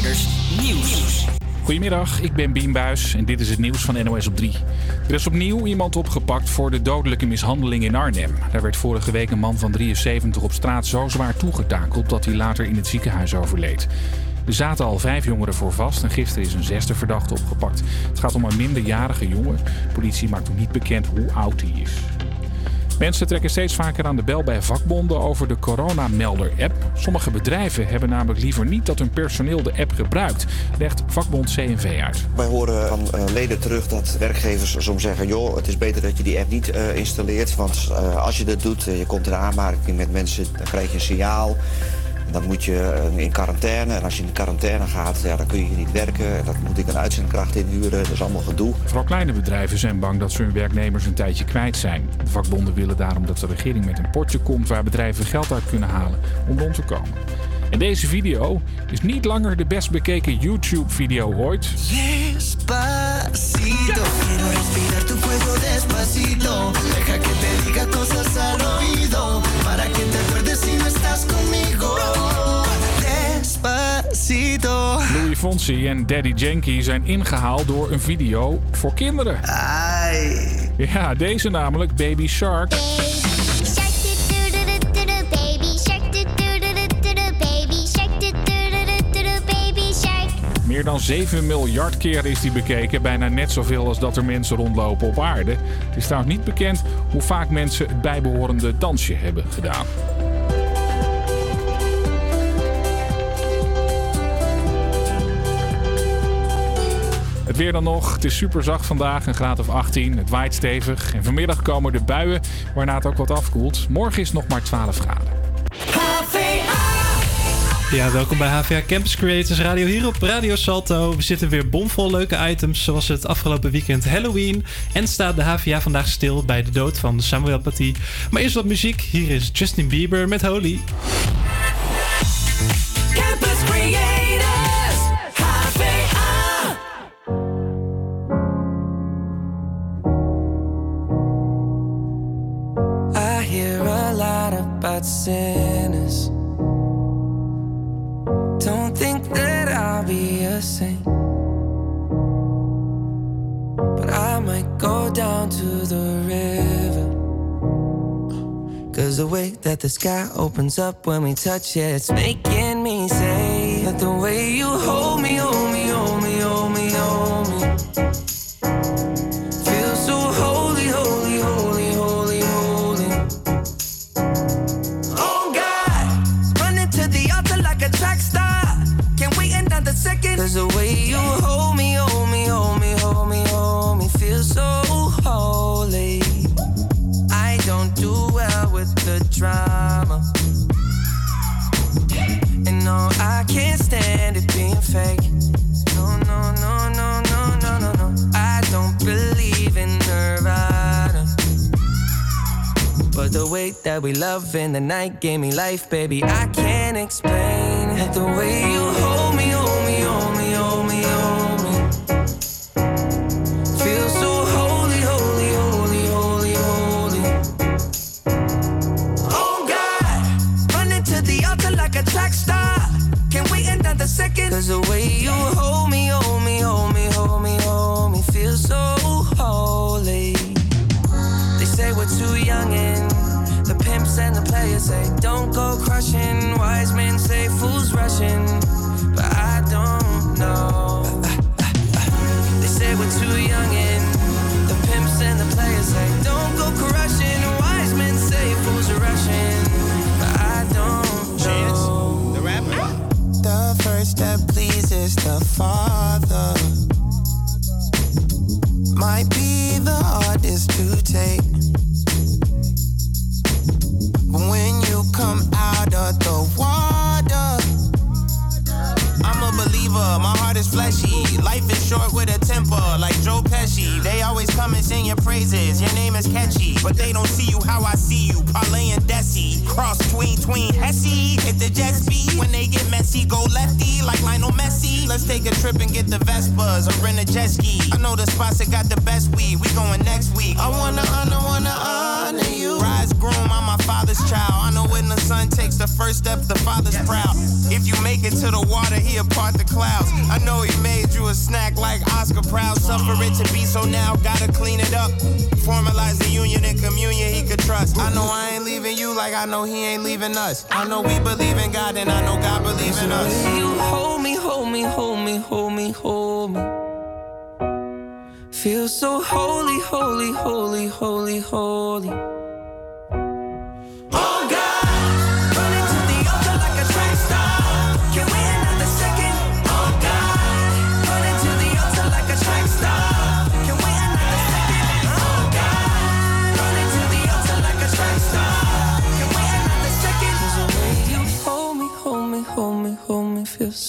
Nieuws. Goedemiddag, ik ben Bien Buis en dit is het nieuws van NOS op 3. Er is opnieuw iemand opgepakt voor de dodelijke mishandeling in Arnhem. Daar werd vorige week een man van 73 op straat zo zwaar toegetakeld dat hij later in het ziekenhuis overleed. Er zaten al vijf jongeren voor vast en gisteren is een zesde verdachte opgepakt. Het gaat om een minderjarige jongen. De politie maakt nog niet bekend hoe oud hij is. Mensen trekken steeds vaker aan de bel bij vakbonden over de coronamelder-app. Sommige bedrijven hebben namelijk liever niet dat hun personeel de app gebruikt, legt vakbond CNV uit. Wij horen van uh, leden terug dat werkgevers soms zeggen: joh, het is beter dat je die app niet uh, installeert. Want uh, als je dat doet, je komt in aanmerking met mensen, dan krijg je een signaal. Dan moet je eh, in quarantaine. En als je in quarantaine gaat, ja, dan kun je hier niet werken. En dan moet ik een uitzendkracht inhuren. Dat is allemaal gedoe. Vooral kleine bedrijven zijn bang dat ze hun werknemers een tijdje kwijt zijn. De vakbonden willen daarom dat de regering met een potje komt waar bedrijven geld uit kunnen halen om rond te komen. En deze video is niet langer de best bekeken YouTube-video ooit. Despacito, quiero respirar tu cuello despacito. Deja que te diga cosas al oído. Para que te acuerdes si no estás conmigo. Despacito. Louis Fonsi en Daddy Yankee zijn ingehaald door een video voor kinderen. Ai. Ja, deze namelijk Baby Shark. Meer dan 7 miljard keer is die bekeken, bijna net zoveel als dat er mensen rondlopen op aarde. Het is trouwens niet bekend hoe vaak mensen het bijbehorende dansje hebben gedaan. Weer dan nog. Het is super zacht vandaag, een graad of 18. Het waait stevig. En vanmiddag komen de buien, waarna het ook wat afkoelt. Morgen is het nog maar 12 graden. Ja, welkom bij HVA Campus Creators Radio hier op Radio Salto. We zitten weer bomvol leuke items, zoals het afgelopen weekend Halloween. En staat de HVA vandaag stil bij de dood van Samuel Paty. Maar eerst wat muziek. Hier is Justin Bieber met Holy. Campus Creators, about sinners. Don't think that I'll be a saint. But I might go down to the river. Cause the way that the sky opens up when we touch it, it's making me say that the way you hold me, drama. And no, I can't stand it being fake. No, no, no, no, no, no, no, no. I don't believe in Nirvana. But the way that we love in the night gave me life, baby. I can't explain. The way you hold altar like a track star. Can't wait another second. Cause the way you hold me, hold me, hold me, hold me, hold me, feel so holy. They say we're too young and the pimps and the players say don't go crushing. Wise men say fools rushing, Father might be the hardest to take. But when you come out of the water, I'm a believer, my heart is fleshy. Life is short with a temper, like Joe Pesci. They always come and sing your praises, your name is catchy. But they don't see you how I see you, Parlay and Desi. Cross tween, tween, Hesse. Hit the jet speed, when they get messy, go lefty, like Lionel Messi. Let's take a trip and get the Vespas or rent a jet ski. I know the spots that got the best weed, we going next week. I wanna honor, wanna honor you. Bridegroom, I'm my father's child. I know when the son takes the first step, the father's proud. If you make it to the water, he'll part the clouds. I know he made you a snack like Oscar Proud. Suffer it to be so now, gotta clean it up. Formalize the union and communion he could trust. I know I ain't leaving you like I know he ain't leaving us. I know we believe in God and I know God believes in us. You hold me, hold me, hold me, hold me, hold me. Feel so holy, holy, holy, holy, holy.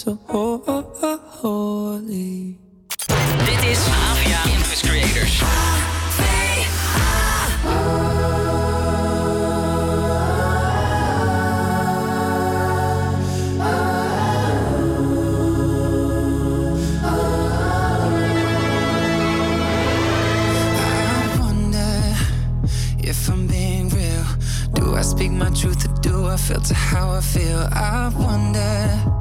So ho- ho- ho- holy. Dit is Avia Campus Creators. I wonder if I'm being real. Do I speak my truth or do I filter how I feel? I wonder,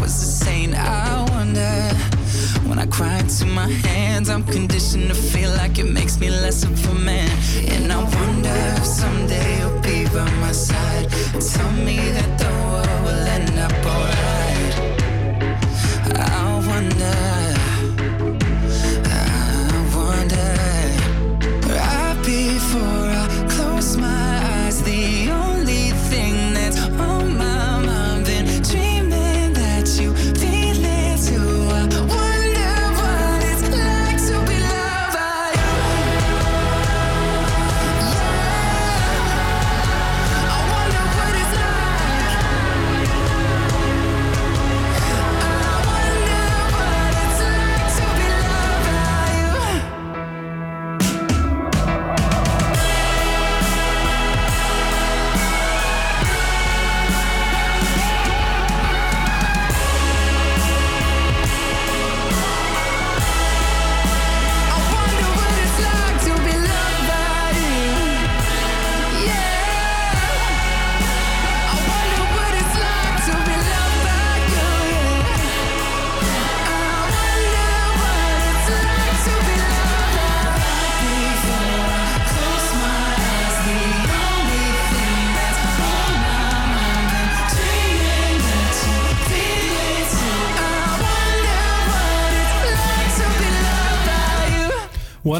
was a saint. I wonder when I cry into my hands, I'm conditioned to feel like it makes me less of a man. And I wonder if someday you'll be by my side. Tell me that the world will end up alright.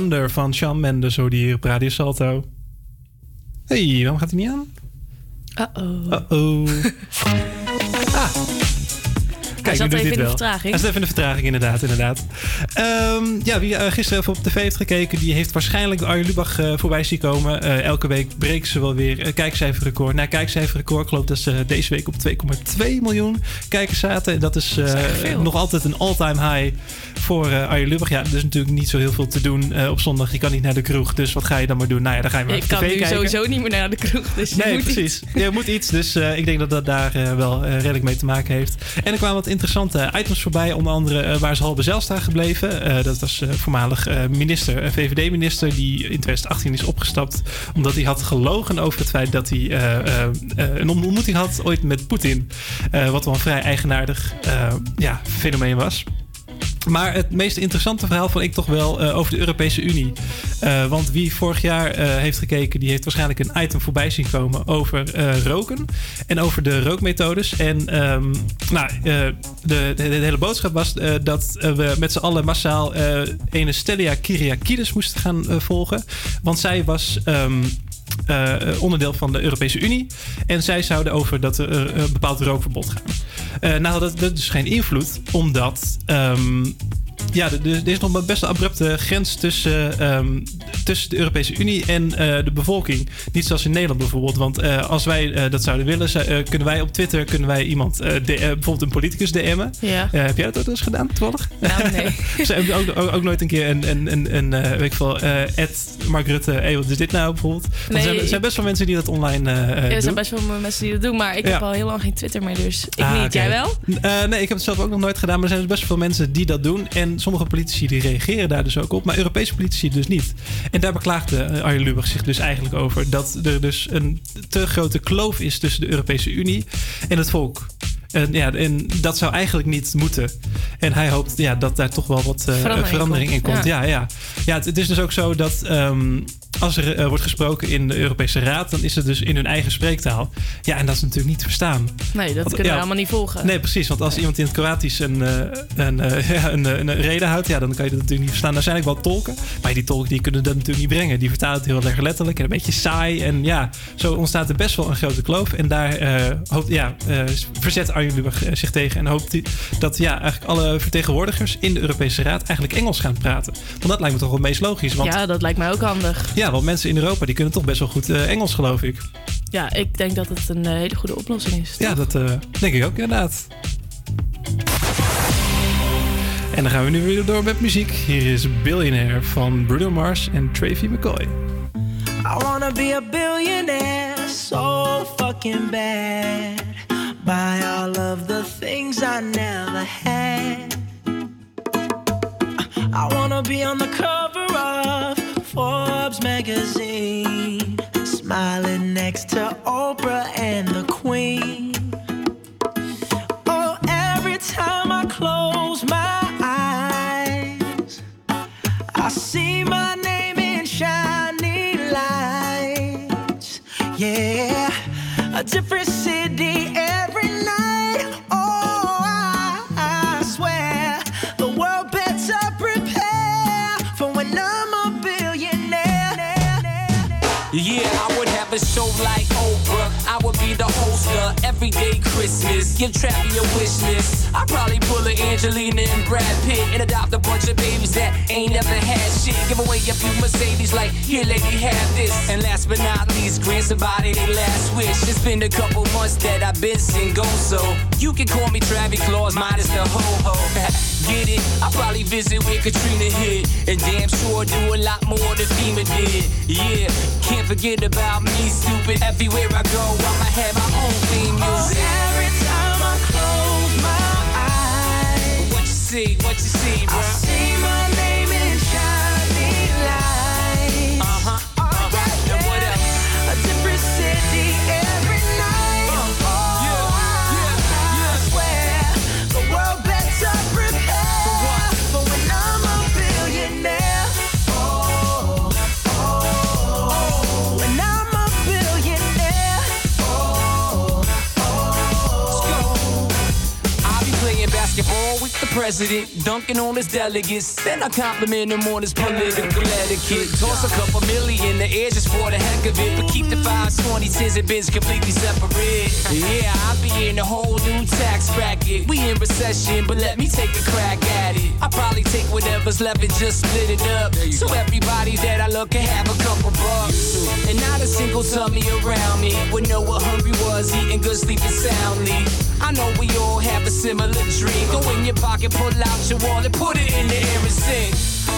Wonder van Shawn Mendes, zo die hier op Radio Salto. hey, waarom gaat hij niet aan? Uh-oh. Uh-oh. ah. Kijk, zat nu doet even in de vertraging. Hij zat even in de vertraging, inderdaad. inderdaad. Ehm, ja, wie eh, gisteren even op tv heeft gekeken... die heeft waarschijnlijk Arjen Lubach eh, voorbij zien komen. Eh, elke week breken ze wel weer een kijkcijferrecord. Nou, kijkcijferrecord, ik geloof dat ze deze week op 2,2 miljoen kijkers zaten. Dat is, Dat is nog altijd een all-time high voor eh Arjen Lubach. Ja, er is natuurlijk niet zo heel veel te doen op zondag. Je kan niet naar de kroeg, dus wat ga je dan maar doen? Nou ja, dan ga je maar Ik op kan tv nu kijken. sowieso niet meer naar de kroeg. Dus je Nee, moet iets. precies. Je moet iets. Dus ik denk dat dat daar wel redelijk mee te maken heeft. En er kwamen wat interessante items voorbij. Onder andere eh, waar is Halbe Zijlstra gebleven? Eh, dat was eh, voormalig minister, VVD-minister... die in 2018 is opgestapt... omdat hij had gelogen over het feit dat hij een ontmoeting had ooit met Poetin. Wat wel een vrij eigenaardig ja, fenomeen was. Maar het meest interessante verhaal vond ik toch wel eh, over de Europese Unie. Eh, want wie vorig jaar eh, heeft gekeken, die heeft waarschijnlijk een item voorbij zien komen over roken. En over de rookmethodes. En ehm, nou, de, de, de hele boodschap was dat we met z'n allen massaal ene Stelia Kyriakides moesten gaan volgen. Want zij was. ehm, eh, onderdeel van de Europese Unie. En zij zouden over dat er eh, een bepaald rookverbod gaan. Eh, nou, dat had dus geen invloed, omdat. ehm, ja, er- is nog een best een abrupte grens tussen, ehm, tussen de Europese Unie en eh, de bevolking. Niet zoals in Nederland bijvoorbeeld. Want eh, als wij eh, dat zouden willen, kunnen wij op Twitter kunnen wij iemand, bijvoorbeeld een politicus DM'en. Ja. Heb jij dat ook eens gedaan, toevallig? Nou, nee. Ze hebben ook, ook, ook nooit een keer een, een, een, een weet ik veel, Ed Mark Rutte, hey, wat is dit nou bijvoorbeeld? Nee, er, zijn, er best wel mensen die dat online Ja, er doen. zijn best wel mensen die dat doen, maar ik Ja. heb al heel lang geen Twitter meer, dus ik Ah, niet. Jij wel? Nee, ik heb het zelf ook nog nooit gedaan. Maar er zijn dus best veel mensen die dat doen. En sommige politici die reageren daar dus ook op. Maar Europese politici dus niet. En daar beklaagde eh, Arjen Lubach zich dus eigenlijk over. Dat er dus een te grote kloof is tussen de Europese Unie en het volk. En, ja, en dat zou eigenlijk niet moeten. En hij hoopt ja, dat daar toch wel wat eh, Verandering verandering, komt, in komt. ja. Ja, ja. ja het, het is dus ook zo dat ehm, als er eh, wordt gesproken in de Europese Raad, dan is het dus in hun eigen spreektaal. Ja, en dat is natuurlijk niet te verstaan. Nee, dat Want, kunnen ja, we allemaal niet volgen. Nee, precies. Want als iemand in het Kroatisch een, eh, een, eh, ja, een, een reden houdt, ja, dan kan je dat natuurlijk niet verstaan. Er zijn ook wel tolken, maar die tolken die kunnen dat natuurlijk niet brengen. Die vertalen het heel erg letterlijk en een beetje saai. En ja, zo ontstaat er best wel een grote kloof. En daar hoopt, ja, verzet Arjen Lubach zich tegen en hoopt hij dat ja, eigenlijk alle vertegenwoordigers in de Europese Raad eigenlijk Engels gaan praten. Want dat lijkt me toch wel het meest logisch. Want, ja. Ja, dat lijkt mij ook handig. Want mensen in Europa die kunnen toch best wel goed eh, Engels, geloof ik. Ja, ik denk dat het een eh, hele goede oplossing is. Ja, dat eh, denk ik ook inderdaad. En dan gaan we nu weer door met muziek. Hier is Billionaire van Bruno Mars en Tracy McCoy. I wanna be a billionaire so fucking bad. Buy all of the things I never had. I wanna be on the cover of Forbes magazine, smiling next to Oprah and the Queen. Oh, every time I close my eyes, I see my name in shiny lights. Yeah, a different city Yeah, I would have a show like Oprah. I would be the host of Everyday Christmas. Give Travi a wish list. I'd probably pull a Angelina and Brad Pitt and adopt a bunch of babies that ain't never had shit. Give away a few Mercedes, like, here, lady, have this. And last but not least, grant somebody their last wish. It's been a couple months that I've been single, so you can call me Travis Claus, minus the ho ho. Get it? I probably visit where Katrina hit, and damn sure do a lot more than FEMA did. Yeah, can't forget about me, stupid. Everywhere I go, I'ma have my own theme Oh, music. every time I close my eyes, What you see? What you see, bro? President, dunking on his delegates. Then I compliment him on his political etiquette. Toss a couple million in the air just for the heck of it. But keep the fives, 20, 10s, and bins completely separate. Yeah, I'll be in a whole new tax bracket. We in recession, but let me take a crack at it. I probably take whatever's left and just split it up. So everybody that I look can have a couple bucks. And not a single tummy around me would know what hungry was, eating good, sleeping soundly. I know we all have a similar dream. Go in your pocket, pull out your wallet, put it in the air and sing.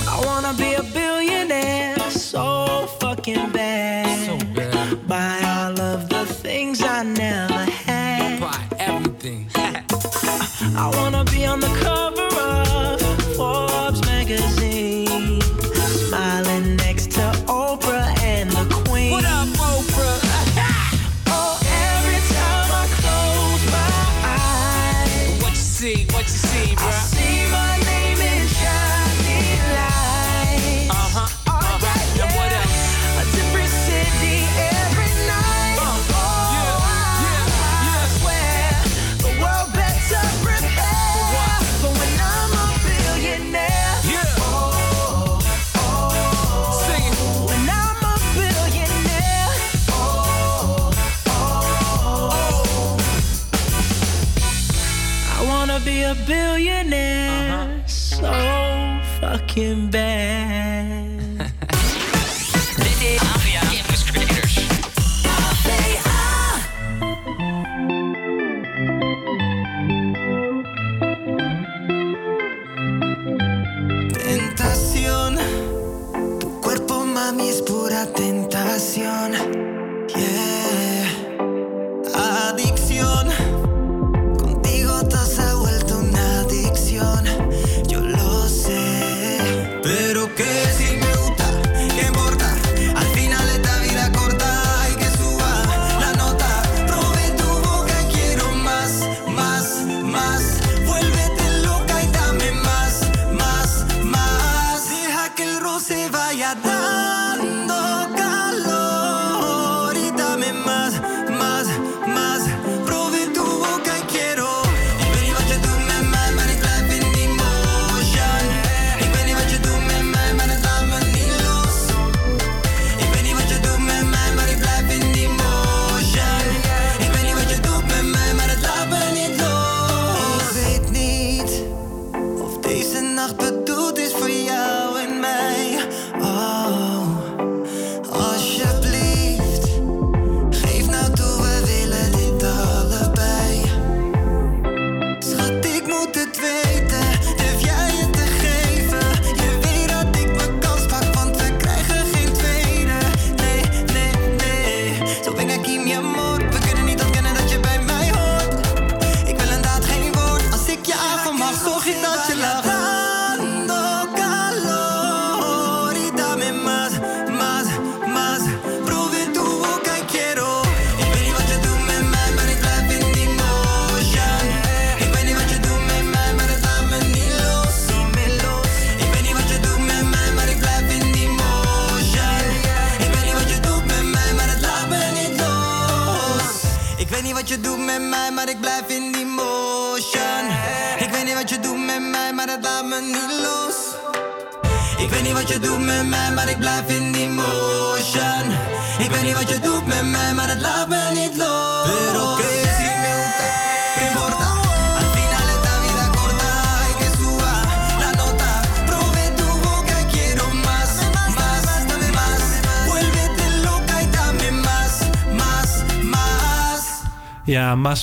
I wanna be a billionaire so fucking bad. So bad. Buy all of the things I never had. Buy everything. I wanna be on the cover looking back.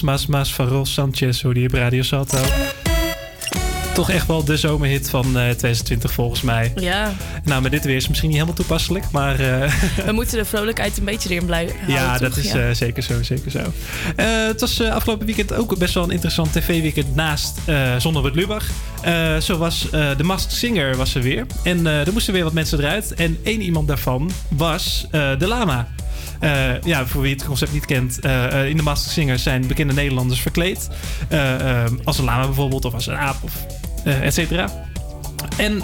Mas Mas van Ros Sanchez hoorde je op Radio Salto. Toch echt wel de zomerhit van eh, 2020 volgens mij. Ja, Nou, met dit weer is misschien niet helemaal toepasselijk, maar... eh, we moeten de vrolijkheid een beetje erin blijven houden, ja, dat toch? is Ja. eh, zeker zo, zeker zo. Het was afgelopen weekend ook best wel een interessant tv-weekend naast Zonder het Lubach. Zo was de Masked Singer was er weer. En er moesten weer wat mensen eruit. En één iemand daarvan was de Lama. Eh, ja, voor wie het concept niet kent, eh, eh, in de Masked Singer zijn bekende Nederlanders verkleed. Als een lama bijvoorbeeld, of als een aap, of eh et cetera. En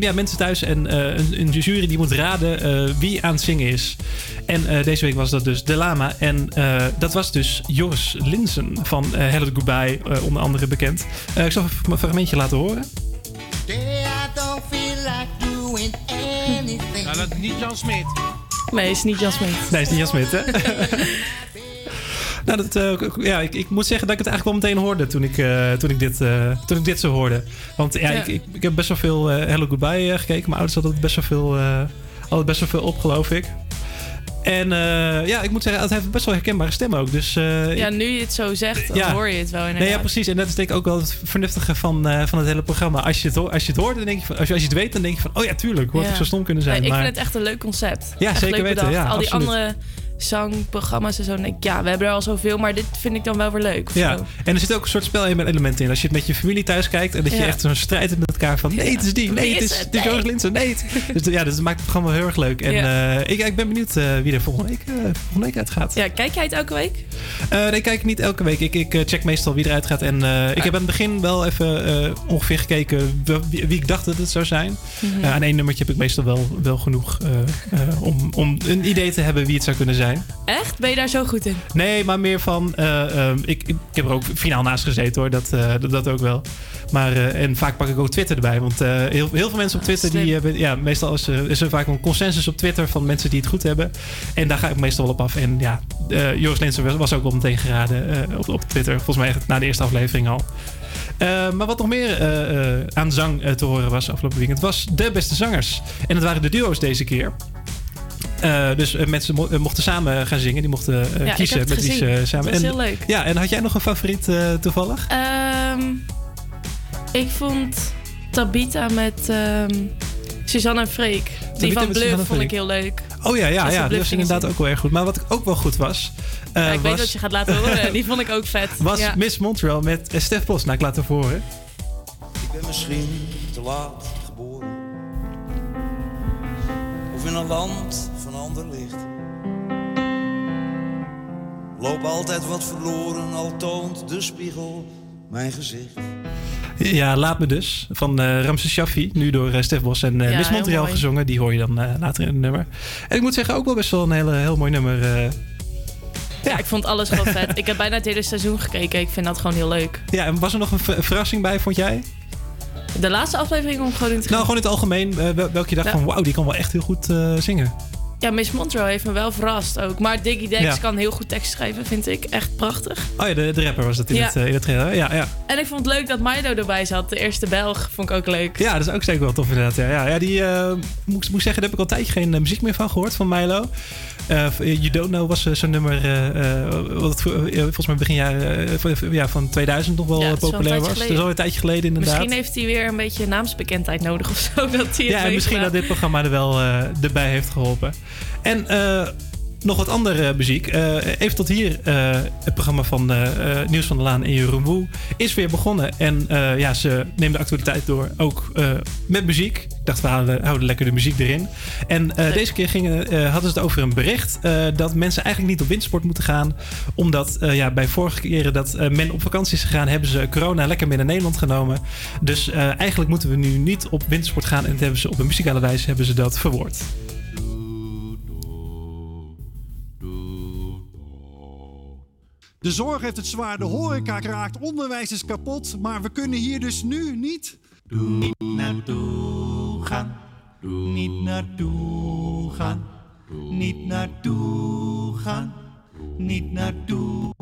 ja, mensen thuis en eh, een, een jury die moet raden eh, wie aan het zingen is. En eh, deze week was dat dus De Lama. En eh, dat was dus Joris Linsen van Hello Goodbye, onder andere bekend. Eh, ik zal even een fragmentje laten horen. Nou, dat is niet Jan Smit. Nee, is niet Jasmin. Nee, is niet Jan Smit, hè? nou, dat, eh, ja, ik, ik moet zeggen dat ik het eigenlijk wel meteen hoorde toen ik, eh, toen ik, dit, eh, toen ik dit zo hoorde. Want ja, Ja. Ik, ik, ik heb best wel veel Hello Goodbye gekeken. Mijn ouders hadden best wel veel, hadden best wel veel op, geloof ik. En eh, ja, ik moet zeggen, het heeft best wel herkenbare stem ook. Dus, eh, Ja, nu je het zo zegt, dan Ja. hoor je het wel inderdaad. Nee, ja, precies. En dat is denk ik ook wel het vernuftige van, eh, van het hele programma. Als je het, hoort, als je het hoort, dan denk je van, als je, als je het weet, dan denk je van, oh ja, tuurlijk, hoe had ik zo stom kunnen zijn. Nee, ik maar, vind het echt een leuk concept. Ja, Echt zeker weten, Al die absoluut. andere zangprogramma's en zo. Dan denk ik, ja, we hebben er al zoveel, maar dit vind ik dan wel weer leuk. Ja, zo. en er zit ook een soort spelelementen in. Als je het met je familie thuis kijkt en dat je Ja. echt zo'n strijd hebt met elkaar van... nee, het is die, nee, het is het? is Linsen, nee. dus ja, dus dat maakt het programma heel erg leuk. En eh, ik, ik ben benieuwd eh, wie er volgende week, eh, volgende week uitgaat. Ja, kijk jij het elke week? Nee, ik kijk niet elke week. Ik, ik check meestal wie eruit gaat. En ik heb aan het begin wel even ongeveer gekeken wie, wie ik dacht dat het zou zijn. Mhm. Aan één nummertje heb ik meestal wel, wel genoeg om, om een idee te hebben wie het zou kunnen zijn. Echt? Ben je daar zo goed in? Nee, maar meer van. eh, ehm, ik, ik, heb er ook finaal naast gezeten hoor, dat, eh, dat, dat ook wel. Maar, eh, en vaak pak ik ook Twitter erbij. Want eh, heel, heel veel mensen op Twitter, die slim. hebben. Ja, meestal is, er- is er vaak een consensus op Twitter van mensen die het goed hebben. En daar ga ik meestal wel op af. En ja, eh, Joris Linsen was, ook wel meteen geraden eh, op, op Twitter. Volgens mij echt na de eerste aflevering al. Eh, maar wat nog meer eh, eh, aan zang eh, te horen was afgelopen weekend, was de beste zangers. En het waren de duo's deze keer. Eh, dus eh, mensen mo- eh, mochten samen gaan zingen. Die mochten eh, Ja, ik kiezen heb het met wie ze samen. Dat was En- heel leuk. Ja, en had jij nog een favoriet eh, toevallig? Ehm, ik vond Tabita met ehm, Suzanne en Freek. Die Tabitha van en vond ik heel leuk. Oh ja, ja, ja die was inderdaad ook wel erg goed. Maar wat ook wel goed was. eh, Ja, ik weet was, wat je gaat laten horen. Die vond ik ook vet. was ja. Miss Montreal met Stef Bos. Nou, ik laat het even horen. Ik ben misschien te laat geboren. Of in een land ander licht. Loop altijd wat verloren, al toont de spiegel mijn gezicht. Ja, Laat Me Dus. Van eh Ramses Shaffi. Nu door eh, Stef Bos en eh, Ja, Miss Montreal gezongen. Die hoor je dan later in het nummer. En ik moet zeggen, ook wel best wel een hele, heel mooi nummer. eh. ja, ik vond alles gewoon vet. Ik heb bijna het hele seizoen gekeken. Ik vind dat gewoon heel leuk. Ja, en was er nog een ver- verrassing bij, vond jij? De laatste aflevering om gewoon in te Nou, gewoon in het algemeen. wel- welke je dacht Ja. van, wauw, die kan wel echt heel goed eh, zingen. Ja, Miss Montreal heeft me wel verrast ook. Maar Diggy Dex Ja. kan heel goed tekst schrijven, vind ik. Echt prachtig. Oh ja, de, de rapper was dat in, Ja. het, eh, in het trailer. Ja, ja. En ik vond het leuk dat Milo erbij zat. De eerste Belg vond ik ook leuk. ja, dat is ook zeker wel tof inderdaad. Ja, ja, ja die, eh, moet, moet zeggen, daar heb ik al een tijdje geen eh, muziek meer van gehoord, van Milo. You Don't Know was zo'n nummer, wat volgens mij begin jaren van- ja, van 2000 nog wel Ja, populair was. Dat geleden. is al een tijdje geleden inderdaad. Misschien heeft hij weer een beetje naamsbekendheid nodig of zo. Dat hij Ja, misschien dat dit programma er wel erbij heeft geholpen. En eh, nog wat andere muziek. Eh, even tot hier eh, het programma van eh, eh, Nieuws van der Laan en Jeroen Woe is weer begonnen. En eh, ja, ze nemen de actualiteit door ook eh, met muziek. Ik dacht, we houden, houden lekker de muziek erin. En eh, deze keer gingen, eh, hadden ze het over een bericht eh, dat mensen eigenlijk niet op windsport moeten gaan. Omdat eh, ja, bij vorige keren dat eh, men op vakantie is gegaan, hebben ze corona lekker mee naar Nederland genomen. Dus eh, eigenlijk moeten we nu niet op wintersport gaan. En dat hebben ze op een muzikale wijze hebben ze dat verwoord. De zorg heeft het zwaar, de horeca raakt, onderwijs is kapot. Maar we kunnen hier dus nu niet... Niet naartoe gaan, niet naartoe gaan, niet naartoe gaan, niet naartoe.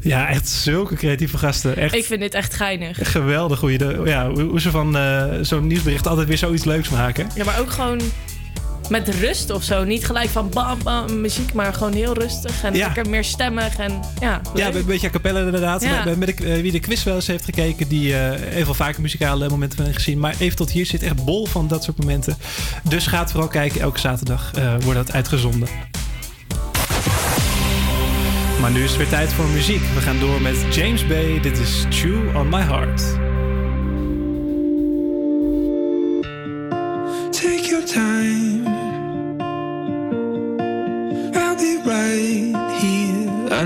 Ja, echt zulke creatieve gasten. Echt Ik vind dit echt geinig. geweldig hoe, je de, ja, hoe hoe ze van eh, zo'n nieuwsbericht altijd weer zoiets leuks maken. Ja, maar ook gewoon met rust of zo. Niet gelijk van bam, bam, muziek, maar gewoon heel rustig. En Ja. lekker meer stemmig. En ja, Ja, een beetje a cappella inderdaad. Ja. Met, met de- eh, wie de quiz wel eens heeft gekeken, die eh, heeft wel vaker muzikale momenten van gezien. Maar even tot hier zit echt bol van dat soort momenten. Dus gaat vooral kijken. Elke zaterdag eh, wordt dat uitgezonden. Maar nu is het weer tijd voor muziek. We gaan door met James Bay. Dit is Chew on My Heart.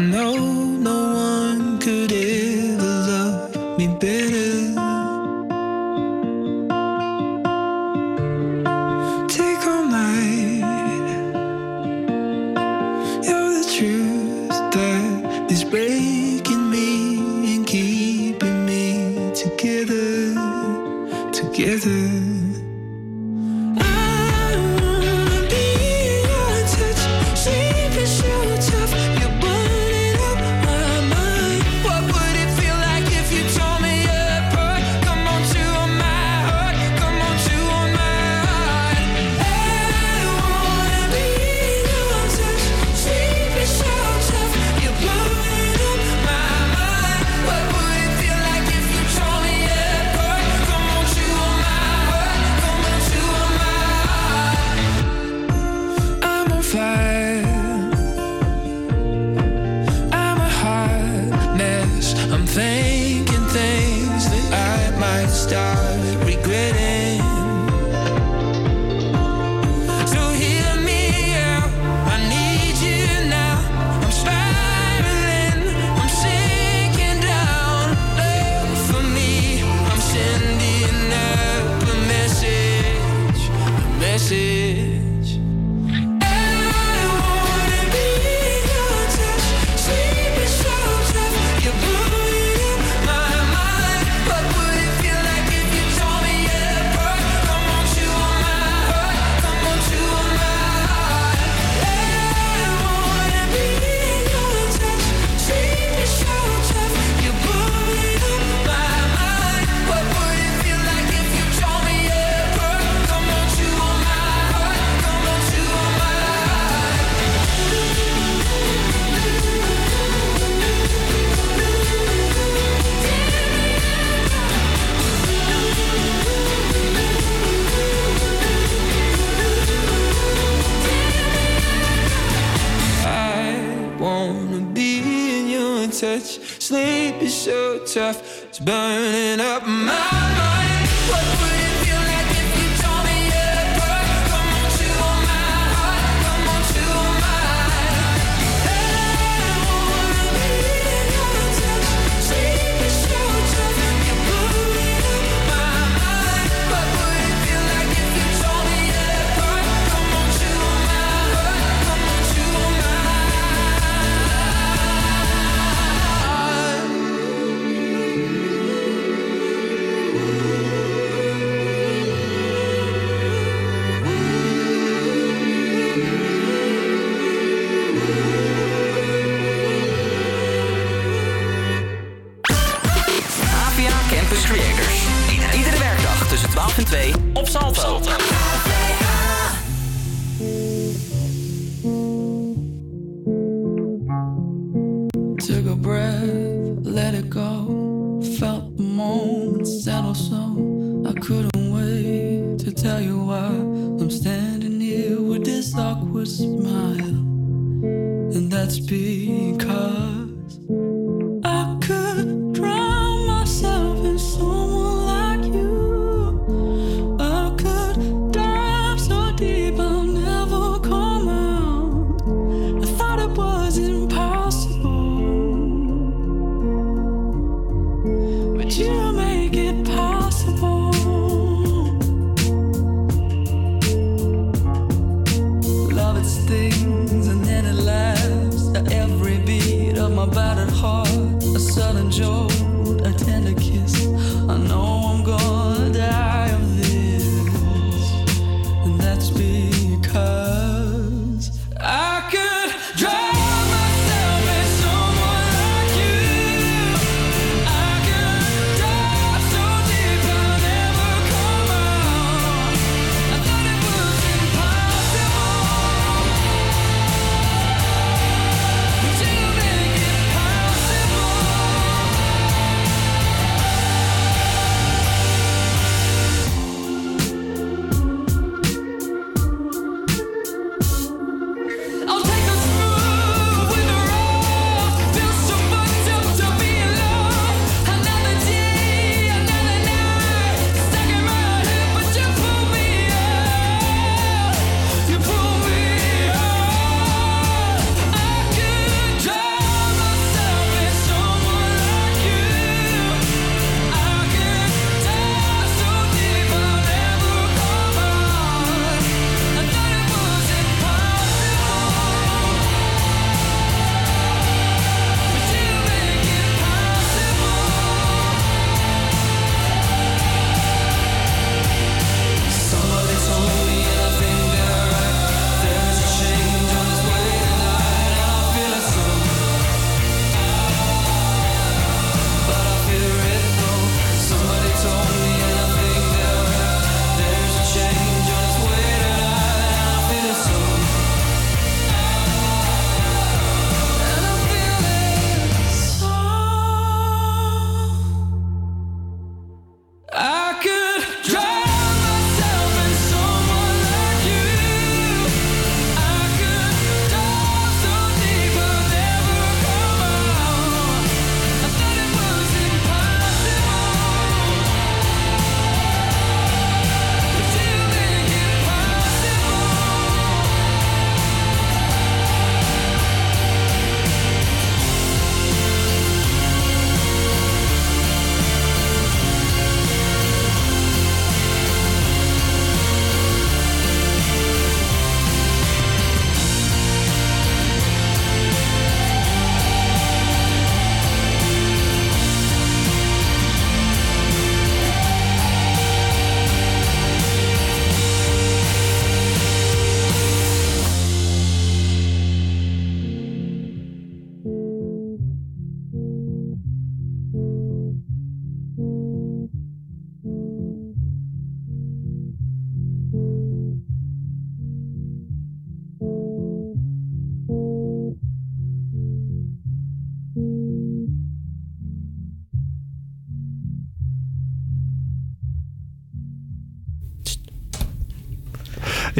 Know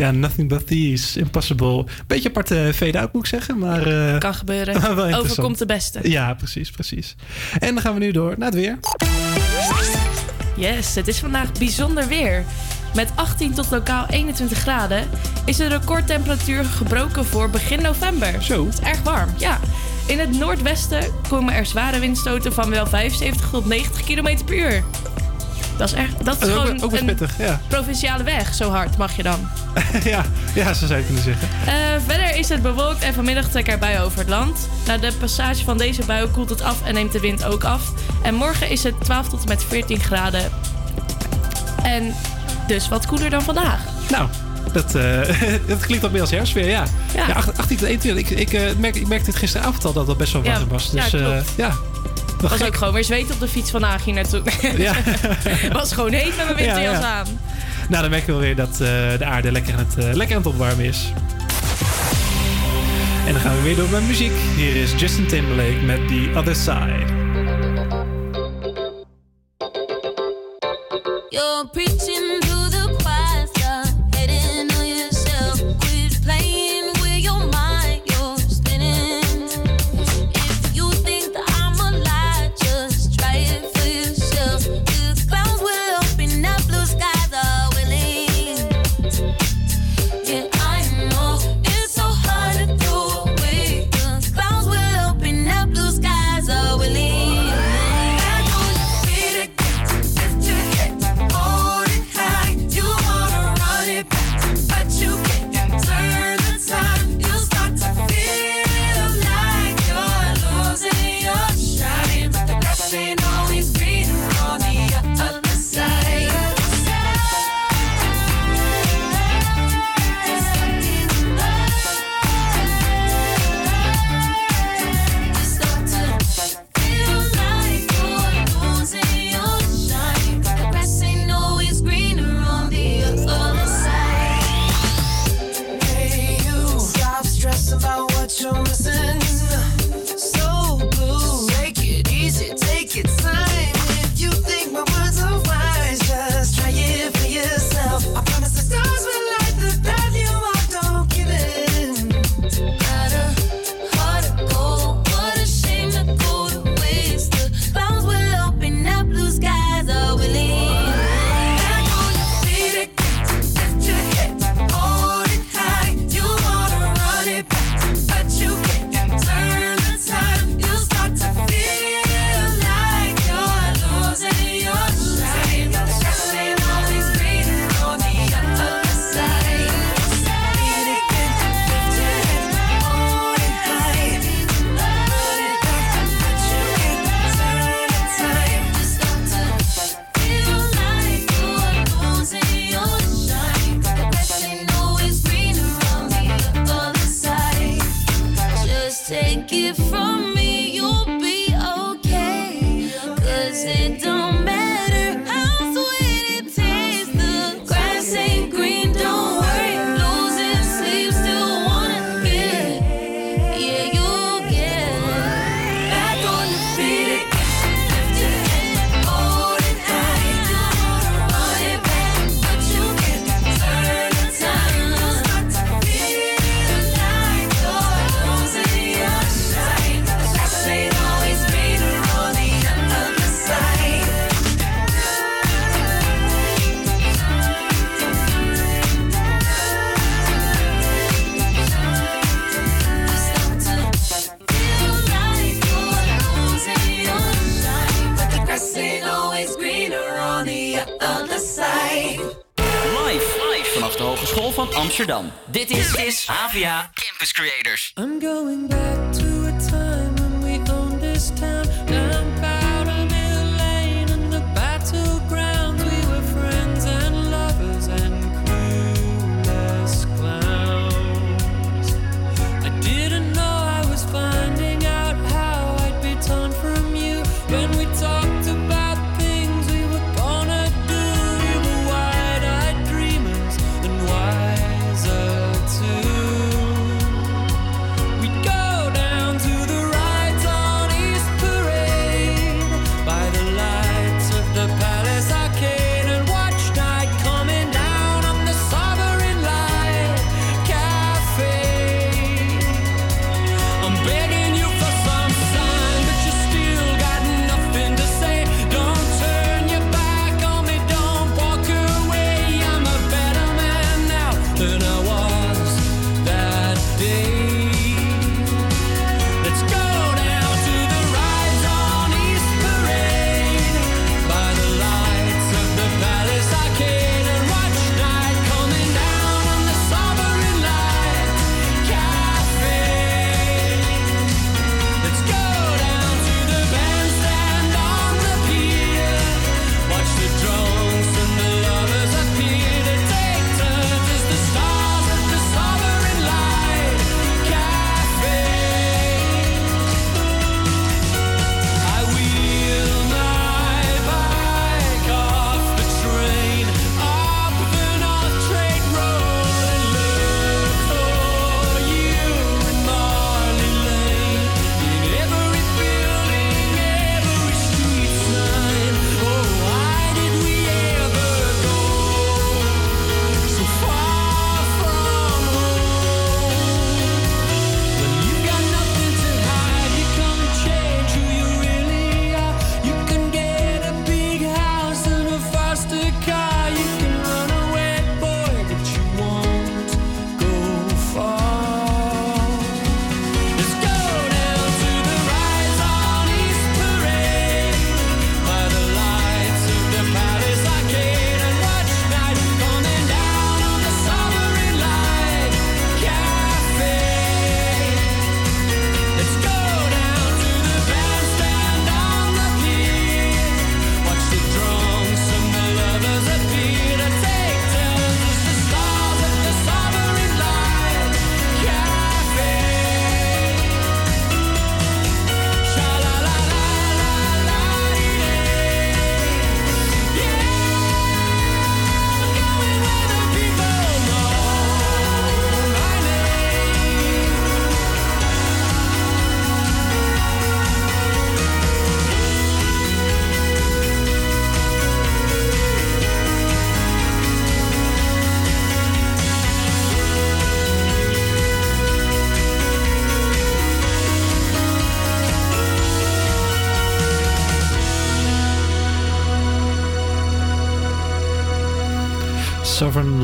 Ja, Nothing But These, Impossible. Beetje aparte fade-out moet ik zeggen, maar... eh, Kan gebeuren. maar wel interessant. Overkomt de beste. Ja, precies, precies. En dan gaan we nu door naar het weer. Yes, het is vandaag bijzonder weer. Met 18 tot lokaal 21 graden is de recordtemperatuur gebroken voor begin november. Zo. Het is erg warm, ja. In het noordwesten komen er zware windstoten van wel 75 tot 90 km per uur. Dat is, echt, dat is Dat is ook- gewoon ook een pittig, ja. provinciale weg. Zo hard mag je dan. ja, ja, zo zou je kunnen zeggen. Eh, verder is het bewolkt en vanmiddag trekken er buien over het land. Na de passage van deze buien koelt het af en neemt de wind ook af. En morgen is het 12 tot en met 14 graden. En dus wat koeler dan vandaag. Nou, dat, eh, dat klinkt al meer als herfstweer, ja. Ja. ja. 18 tot 21. Ik, ik, eh, merk, ik merkte het gisteravond al dat het best wel warm Ja, was. ja, Dus klopt. ja. Was gek. ook gewoon weer zweet op de fiets vandaag hier naartoe. Ja. was gewoon heet met mijn winterjas Ja, ja. aan. Nou, dan merken we wel weer dat eh, de aarde lekker aan, het, eh, lekker aan het opwarmen is. En dan gaan we weer door met muziek. Hier is Justin Timberlake met The Other Side. You're preaching give from Amsterdam. Dit is, is AVA Campus Creators. I'm going back to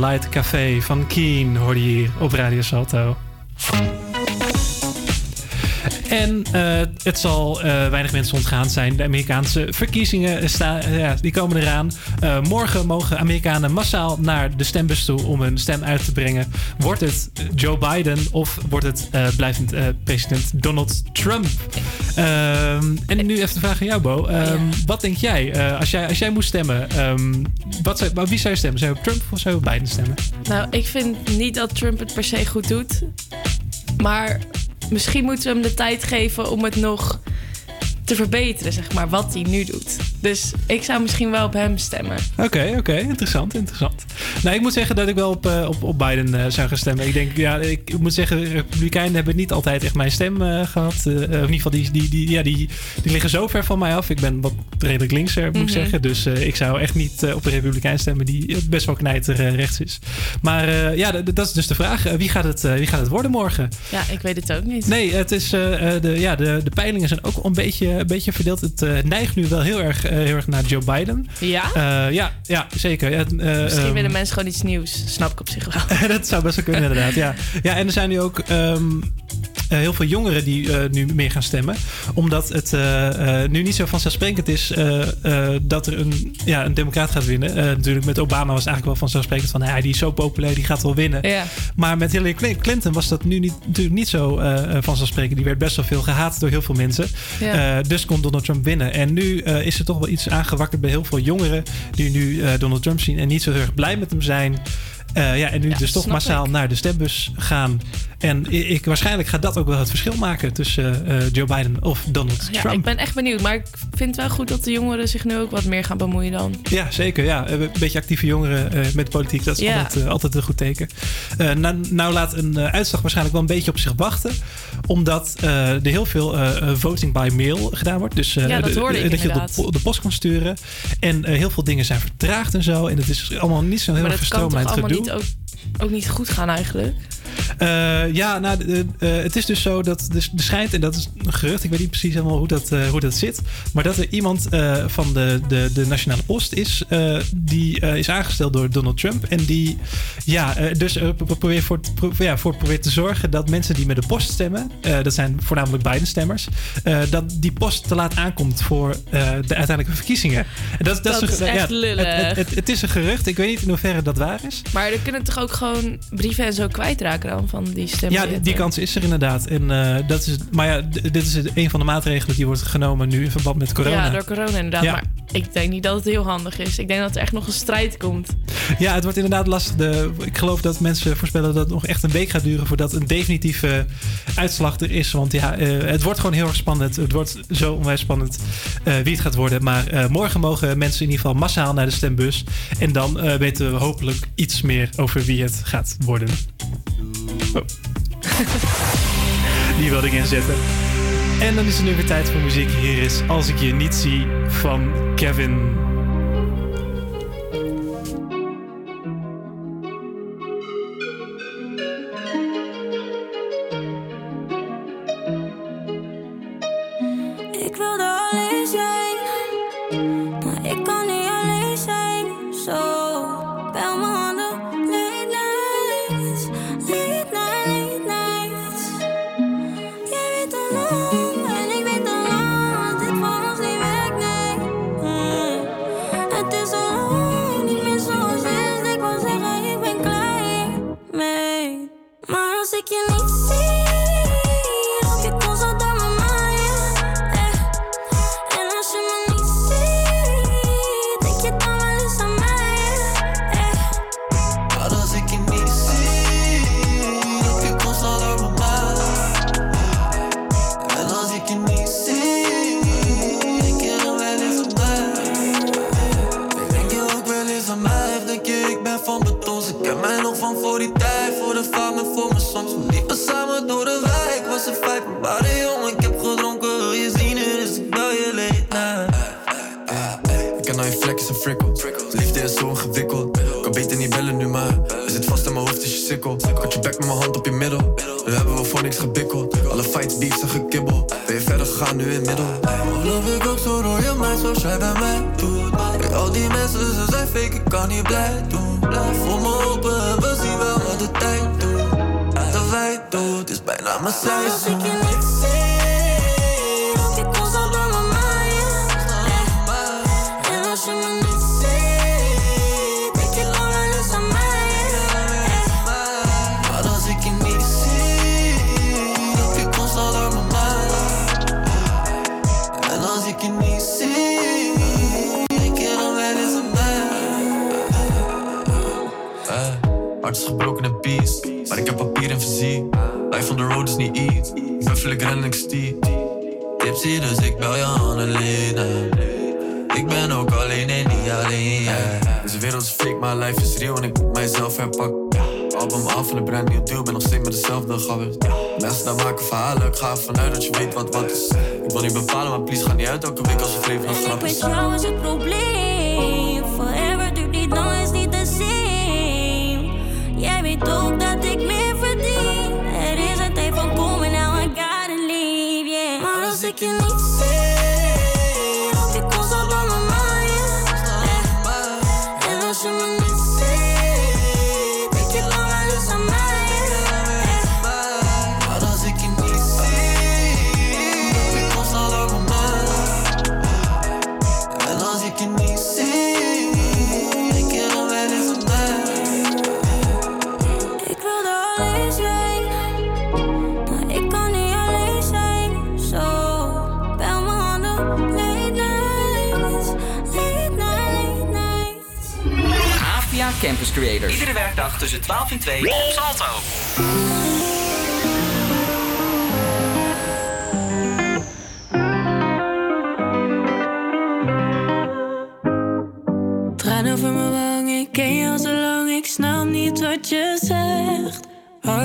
Light Café van Keen hoorde je hier op Radio Salto. En eh, het zal eh, weinig mensen ontgaan zijn. De Amerikaanse verkiezingen sta, eh, ja, die komen eraan. Eh, morgen mogen Amerikanen massaal naar de stembus toe om hun stem uit te brengen. Wordt het Joe Biden of wordt het blijvend president Donald Trump? Ehm, en nu even de vraag aan jou, Bo. Ehm, Wat denk jij, als jij als jij moest stemmen? ehm, wat zou, wie zou je stemmen? Zou je op Trump of zou je op Biden stemmen? Nou, ik vind niet dat Trump het per se goed doet. Maar misschien moeten we hem de tijd geven om het nog te verbeteren, zeg maar, wat hij nu doet. Dus ik zou misschien wel op hem stemmen. Oké, oké. Interessant, interessant. Nou, ik moet zeggen dat ik wel op, eh, op, op Biden eh, zou gaan stemmen. Ik denk, ja, ik moet zeggen, Republikeinen hebben niet altijd echt mijn stem eh, gehad. Eh, of in ieder geval, die, die, die, ja, die, die liggen zo ver van mij af. Ik ben wat redelijk linkser, moet ik Mhm. zeggen. Dus ik zou echt niet op een Republikein stemmen die best wel knijter rechts is. Maar ja, dat is dus de vraag. Wie, gaat het, wie gaat het worden morgen? Ja, ik weet het ook niet. Nee, het is, de, ja, de, de peilingen zijn ook een beetje, een beetje verdeeld. Het eh, neigt nu wel heel erg, eh, heel erg naar Joe Biden. Ja? Eh, ja, ja, zeker. Ja, eh, Misschien ehm, willen mensen gewoon iets nieuws. Snap ik op zich wel. dat zou best wel kunnen, inderdaad. Ja. ja, en er zijn nu ook ehm, eh, heel veel jongeren die eh, nu meer gaan stemmen. Omdat het eh, nu niet zo vanzelfsprekend is dat er een, ja, een democraat gaat winnen. Natuurlijk met Obama was het eigenlijk wel vanzelfsprekend van... hij die is zo populair, die gaat wel winnen. Ja. Maar met Hillary Cl- Clinton was dat nu niet, natuurlijk niet zo vanzelfsprekend. Die werd best wel veel gehaat door heel veel mensen. Dus kon Donald Trump winnen. En nu is er toch wel iets aangewakkerd bij heel veel jongeren... die nu Donald Trump zien en niet zo heel erg blij met hem zijn... Ja, en nu dus toch massaal naar de stembus gaan. En ik, waarschijnlijk gaat dat ook wel het verschil maken tussen eh, eh, Joe Biden of Donald Ja, Trump. ik ben echt benieuwd. Maar ik vind het wel goed dat de jongeren zich nu ook wat meer gaan bemoeien dan. Ja, zeker. Ja. Een beetje actieve jongeren eh, met politiek, dat is Ja. altijd, altijd een goed teken. Nou, nou laat een uitslag waarschijnlijk wel een beetje op zich wachten. Omdat er heel veel voting by mail gedaan wordt. Dus Ja, dat de- hoorde ik dat je op de, post kan sturen. En heel veel dingen zijn vertraagd en zo. En het is allemaal niet zo heel maar erg dat kan toch verstroomlijnd allemaal gedoe. niet ook, ook niet goed gaan eigenlijk? Eh, ja, nou, de- de- eh, het is dus zo dat er er schijnt, en dat is een gerucht, ik weet niet precies helemaal hoe dat, eh, hoe dat zit, maar dat er iemand van de, de, de Nationale Post is, die is aangesteld door Donald Trump. En die, ja, dus pro- probeert voor, pro- ja, voor probeert te zorgen dat mensen die met de post stemmen, dat zijn voornamelijk Biden-stemmers, dat die post te laat aankomt voor de uiteindelijke verkiezingen. En dat, Dat een- is echt lullig. Het, het, het is een gerucht, ik weet niet in hoeverre dat waar is. Maar er kunnen toch ook gewoon brieven en zo kwijtraken dan van die stemmen? Ja, die, die kans is er inderdaad. En, eh, dat is, maar ja, dit is een van de maatregelen die wordt genomen nu in verband met corona. Ja, door corona inderdaad. Ja. Maar ik denk niet dat het heel handig is. Ik denk dat er echt nog een strijd komt. Ja, het wordt inderdaad lastig. De, ik geloof dat mensen voorspellen dat het nog echt een week gaat duren voordat een definitieve uitslag er is. Want ja, eh, het wordt gewoon heel erg spannend. Het wordt zo onwijs spannend eh, wie het gaat worden. Maar eh, morgen mogen mensen in ieder geval massaal naar de stembus. En dan eh, weten we hopelijk iets meer over wie het gaat worden. Oh. Die wilde ik inzetten. En dan is het nu weer tijd voor muziek. Hier is Als ik je niet zie van Kevin.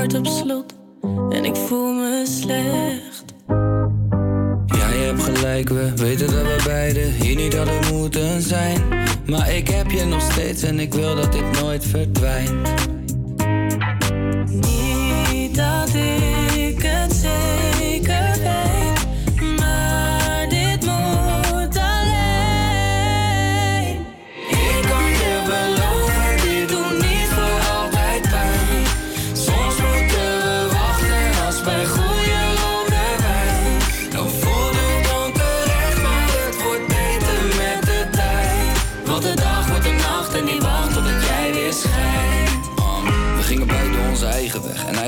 hart op slot en ik voel me slecht. Ja, je hebt gelijk, we weten dat we beiden hier niet hadden moeten zijn. Maar ik heb je nog steeds en ik wil dat dit nooit verdwijnt.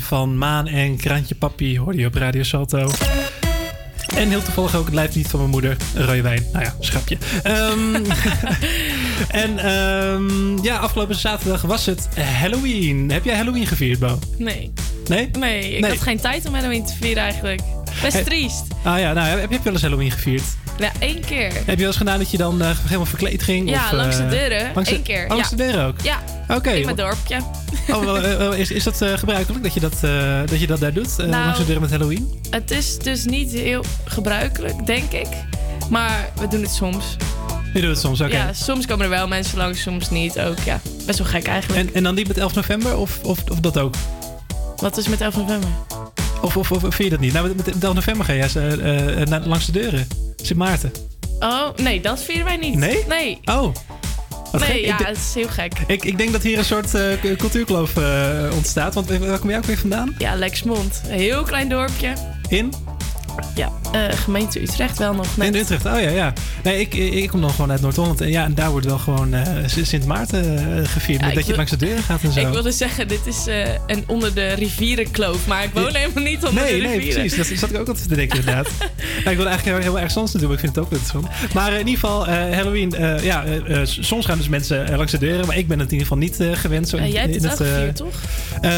Van Maan en Krantje Papi hoorde je op Radio Salto. En heel toevallig ook het lijflied van mijn moeder, rode wijn. Nou ja, schrapje. Ehm, en ehm, ja, afgelopen zaterdag was het Halloween. Heb jij Halloween gevierd, Bo? Nee. Nee? Nee, ik Nee. had geen tijd om Halloween te vieren eigenlijk. Best Hey. triest. Ah ja, nou, heb je wel eens Halloween gevierd? Ja, één keer. Heb je wel eens gedaan dat je dan eh, helemaal verkleed ging? Ja, of, langs de eh, deuren. langs de- Eén keer. Langs ja. de deuren ook? Ja. Oké. In mijn dorpje. Oh, eh, is, is dat eh, gebruikelijk dat je dat, eh, dat je dat daar doet? Nou, langs de deuren met Halloween? Het is dus niet heel gebruikelijk, denk ik. Maar we doen het soms. Je doet het soms, oké. Ja, soms komen er wel mensen langs, soms niet ook. Ja, best wel gek eigenlijk. En, en dan niet met 11 november of, of, of dat ook? Wat is met 11 november? Of, of, of vind je dat niet? Nou, met, met 11 november ga je naar- langs de deuren. Sint Maarten. Oh, nee, dat vieren wij niet. Nee? Nee. Oh. Wat nee, gek. ja, het is heel gek. ik, ik denk dat hier een soort eh, cu- cultuurkloof eh, ontstaat. Want eh, waar kom jij ook weer vandaan? Ja, Lexmond. Een heel klein dorpje. In? Ja, eh, gemeente Utrecht wel nog net. In Utrecht, oh ja, ja. Nee, ik, ik kom dan gewoon uit Noord-Holland. En ja, en daar wordt wel gewoon eh, Sint Maarten eh, gevierd. Ja, dat je langs de deuren gaat en zo. Ik wilde zeggen, dit is eh, een onder de rivierenkloof. Maar ik woon helemaal niet onder Nee, de nee, rivieren. precies. Dat zat ik ook altijd te denken, inderdaad. nou, ik wilde eigenlijk heel, heel erg anders doen, maar ik vind het ook interessant. Maar in ieder geval, Halloween, ja, soms gaan dus mensen langs de deuren, maar ik ben het in ieder geval niet gewend. Zo in- jij hebt in het eh, gevierd, toch?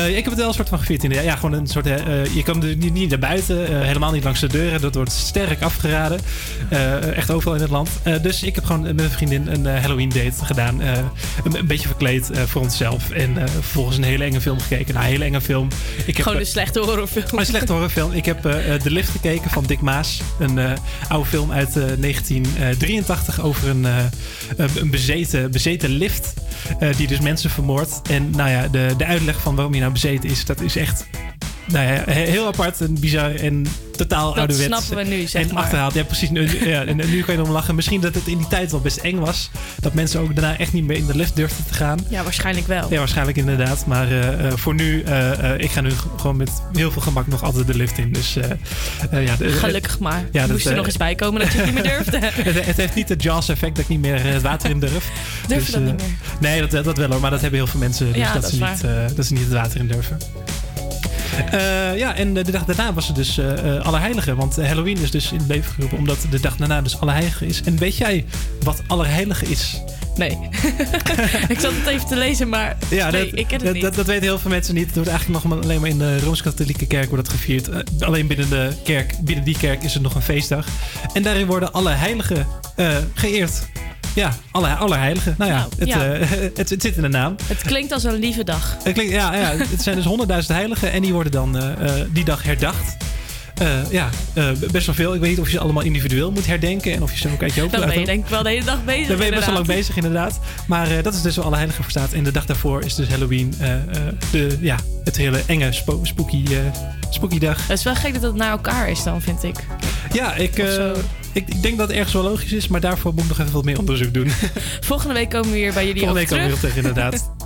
ik heb het wel een soort van gevierd. inderdaad. Ja, gewoon een soort. je kan er niet, niet naar buiten, helemaal niet langs de deuren. Dat wordt sterk afgeraden. Eh, echt overal in het land. Eh, dus ik heb gewoon met mijn vriendin een eh, Halloween date gedaan. Een, een beetje verkleed voor onszelf. En vervolgens een hele enge film gekeken. Nou, een hele enge film. Ik heb, Gewoon een slechte horrorfilm. een slechte horrorfilm. Ik heb The Lift gekeken van Dick Maas. Een oude film uit eh, 1983 over een, een- een bezeten, bezeten lift. die dus mensen vermoordt. En nou ja, de, de uitleg van waarom hij nou bezeten is, dat is echt nou ja, he- heel apart en bizar en totaal Dat ouderwets. snappen we nu, zeg en maar. achterhaald. Ja, precies. Nu, ja, en nu kan je erom lachen. Misschien dat het in die tijd wel best eng was. Dat mensen ook daarna echt niet meer in de lift durfden te gaan. Ja, waarschijnlijk wel. Ja, waarschijnlijk inderdaad. Maar eh, eh, voor nu, eh, ik ga nu gewoon met heel veel gemak nog altijd de lift in. Dus ja, de- Gelukkig maar. Ja, dat, moest er nog eens bij komen dat je het niet meer durfde. het, het heeft niet het Jaws-effect dat ik niet meer het water in durf. Durf je dat niet meer? Nee, dat, dat wel hoor. Maar dat hebben heel veel mensen. Dus Ja, dat, dat ze niet, dat ze niet het water in durven. Eh, ja, en de dag daarna was het dus eh eh, Allerheiligen. Want Halloween is dus in het leven geroepen omdat de dag daarna dus Allerheiligen is. En weet jij wat Allerheiligen is? Nee. ik zat het even te lezen, maar Ja, nee, dat, ik ken het dat, niet. Dat, dat weten heel veel mensen niet. Het wordt eigenlijk nog alleen maar in de Rooms-Katholieke kerk wordt dat gevierd. Eh, alleen binnen de kerk, binnen die kerk is er nog een feestdag. En daarin worden alle heiligen eh, geëerd. Ja, alle, alle heiligen. Nou ja, Nou, het, ja. eh, het, het zit in de naam. Het klinkt als een lieve dag. Het, klinkt, ja, ja, het zijn dus honderdduizend heiligen en die worden dan die dag herdacht. Eh, ja, eh, best wel veel. Ik weet niet of je ze allemaal individueel moet herdenken en of je ze ook uit je hoofd Dan ben je denk ik wel de hele dag bezig. Daar ben je best wel lang bezig, inderdaad. Maar eh, dat is dus waar alle heiligen voor staat. En de dag daarvoor is dus Halloween. de, ja, het hele enge spo- spooky, spooky dag. Het is wel gek dat het naar elkaar is dan, vind ik. Ja, ik, ik, denk dat het ergens wel logisch is. Maar daarvoor moet ik nog even wat meer onderzoek doen. Volgende week komen we weer bij jullie Volgende op week komen we terug. weer op tegen, inderdaad.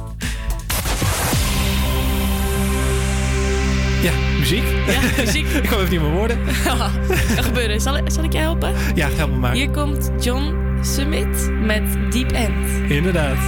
muziek. Ja, muziek. ik kwam even niet meer woorden. kan gebeuren. Zal, zal ik je helpen? Ja, help me maar. Hier komt John Summit met Deep End. Inderdaad.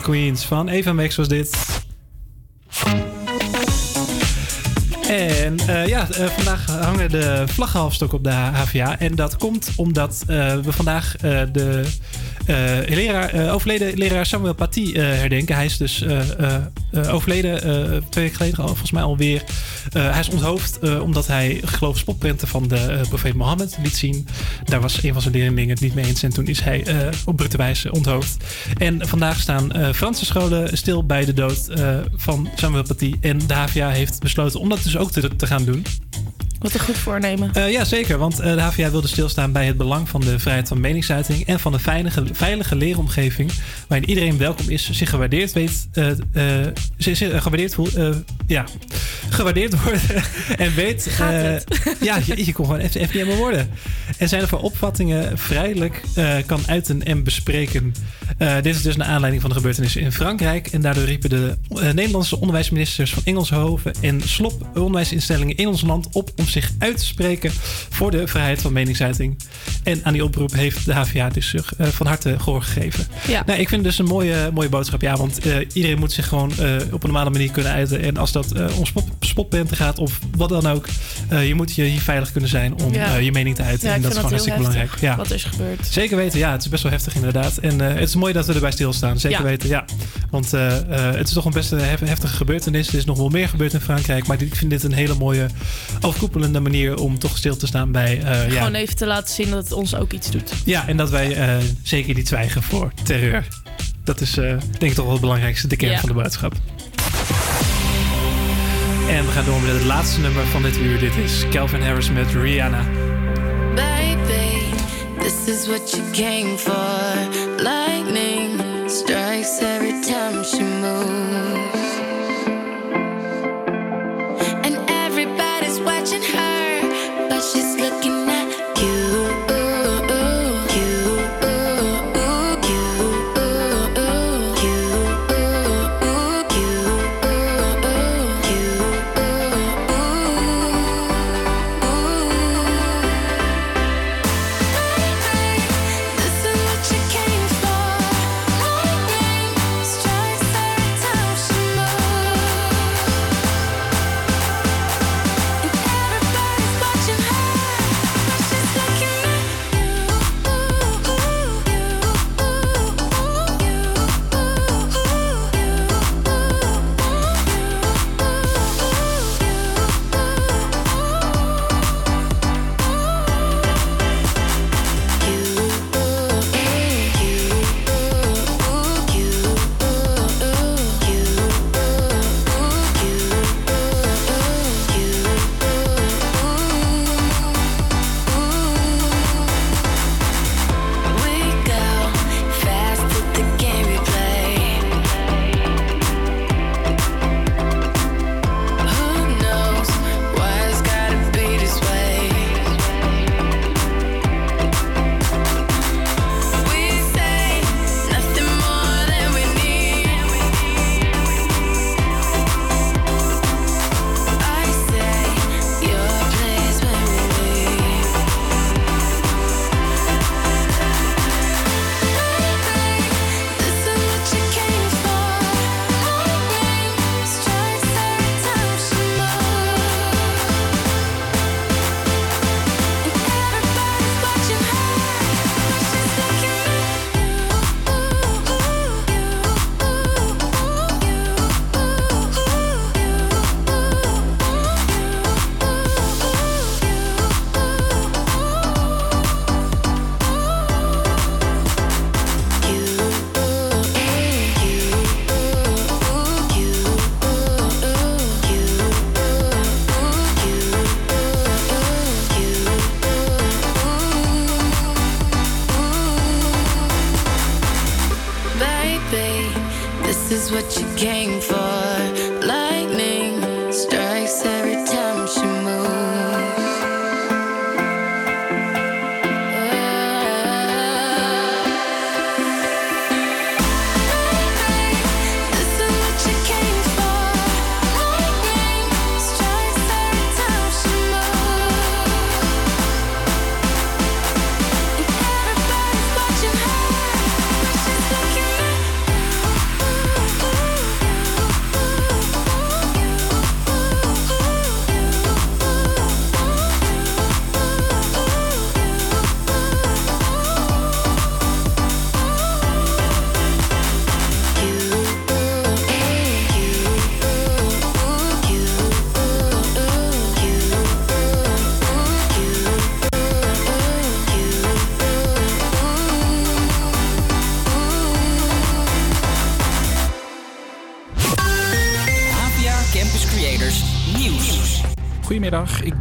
Queens van Eva Max was dit. En eh, ja, eh, vandaag hangen de vlaggenhalfstok op de HVA. En dat komt omdat eh, we vandaag de leraar, eh, overleden leraar Samuel Paty eh, herdenken. Hij is dus eh, eh, eh, overleden eh, twee weken geleden volgens mij alweer. Eh, hij is onthoofd eh, omdat hij geloof spotprenten van de eh, profeet Mohammed liet zien. Daar was een van zijn leerlingen het niet mee eens. En toen is hij eh, op brute wijze onthoofd. En vandaag staan eh, Franse scholen stil bij de dood eh, van Samuel Paty. En de HVA heeft besloten om dat dus ook te gaan doen. Wat een goed voornemen. Eh, ja, zeker. Want eh, de HVA wilde stilstaan bij het belang van de vrijheid van meningsuiting en van een veilige, veilige leeromgeving waarin iedereen welkom is, zich gewaardeerd weet, eh, zich, gewaardeerd voelt, ja, gewaardeerd worden en weet. Ja, je, je kon gewoon helemaal worden. En zijn er voor opvattingen vrijelijk kan uiten en bespreken. Dit is dus naar aanleiding van de gebeurtenissen in Frankrijk. En daardoor riepen de Nederlandse onderwijsministers van Engelshoven en Slop onderwijsinstellingen in ons land op om zich uit te spreken voor de vrijheid van meningsuiting. En aan die oproep heeft de HVA dus zich eh, van harte gehoor gegeven. Ja. Nou, ik vind het dus een mooie, mooie boodschap. Ja, want eh, iedereen moet zich gewoon eh, op een normale manier kunnen uiten. En als dat eh, om spot, gaat of wat dan ook, je moet je hier veilig kunnen zijn om Ja. je mening te uiten. Ja, en dat is gewoon hartstikke belangrijk. Ja. wat is gebeurd. Zeker weten, ja, het is best wel heftig inderdaad. En het is mooi dat we erbij stilstaan. Zeker weten, ja. Want het is toch een best heftige gebeurtenis. Er is nog wel meer gebeurd in Frankrijk. Maar ik vind dit een hele mooie, overkoepelende manier om toch stil te staan bij. eh, ja, Gewoon even te laten zien dat het ons ook iets doet. ja, en dat wij eh, zeker niet zwijgen voor terreur. Dat is eh, denk ik toch wel het belangrijkste, de kern Ja. van de boodschap. En we gaan door met het laatste nummer van dit uur. Dit is Calvin Harris met Rihanna. Baby, this is what you came for.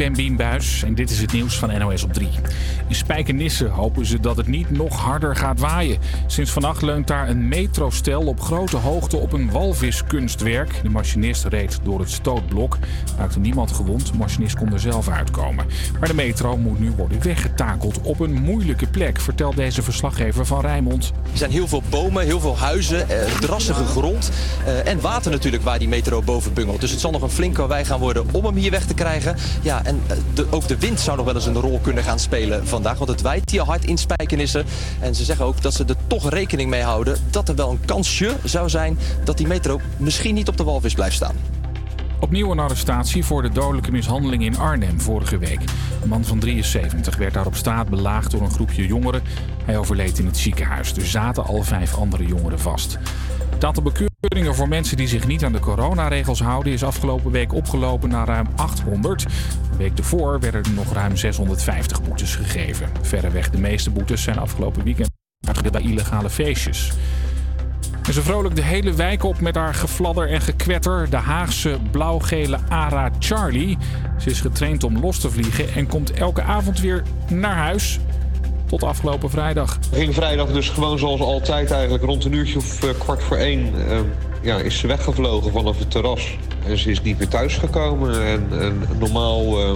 Ben Bien Buis en dit is het nieuws van NOS op 3. In Spijkenisse hopen ze dat het niet nog harder gaat waaien. Sinds vannacht leunt daar een metrostel op grote hoogte op een walviskunstwerk. De machinist reed door het stootblok. Raakte niemand gewond, de machinist kon er zelf uitkomen. Maar de metro moet nu worden weggetakeld op een moeilijke plek, vertelt deze verslaggever van Rijnmond. Er zijn heel veel bomen, heel veel huizen, eh, drassige grond eh, en water natuurlijk waar die metro boven bungelt. Dus het zal nog een flinke wij gaan worden om hem hier weg te krijgen. Ja, en eh, de, ook de wind zou nog wel eens een rol kunnen gaan spelen vandaag, want het waait hier hard in Spijkenissen. En ze zeggen ook dat ze er toch rekening mee houden dat er wel een kansje zou zijn dat die metro misschien niet op de walvis blijft staan. Opnieuw een arrestatie voor de dodelijke mishandeling in Arnhem vorige week. Een man van 73 werd daar op straat belaagd door een groepje jongeren. Hij overleed in het ziekenhuis. Er zaten al vijf andere jongeren vast. Het aantal bekeuringen voor mensen die zich niet aan de coronaregels houden is afgelopen week opgelopen naar ruim 800. De week ervoor werden er nog ruim 650 boetes gegeven. Verreweg de meeste boetes zijn afgelopen weekend bij illegale feestjes. Ze vrolijk de hele wijk op met haar gefladder en gekwetter. De Haagse blauw-gele Ara Charlie. Ze is getraind om los te vliegen en komt elke avond weer naar huis. Tot afgelopen vrijdag. Ging vrijdag dus gewoon zoals altijd eigenlijk rond een uurtje of eh, kwart voor één... eh, ja, is ze weggevlogen vanaf het terras. En ze is niet meer thuisgekomen. En, en normaal eh,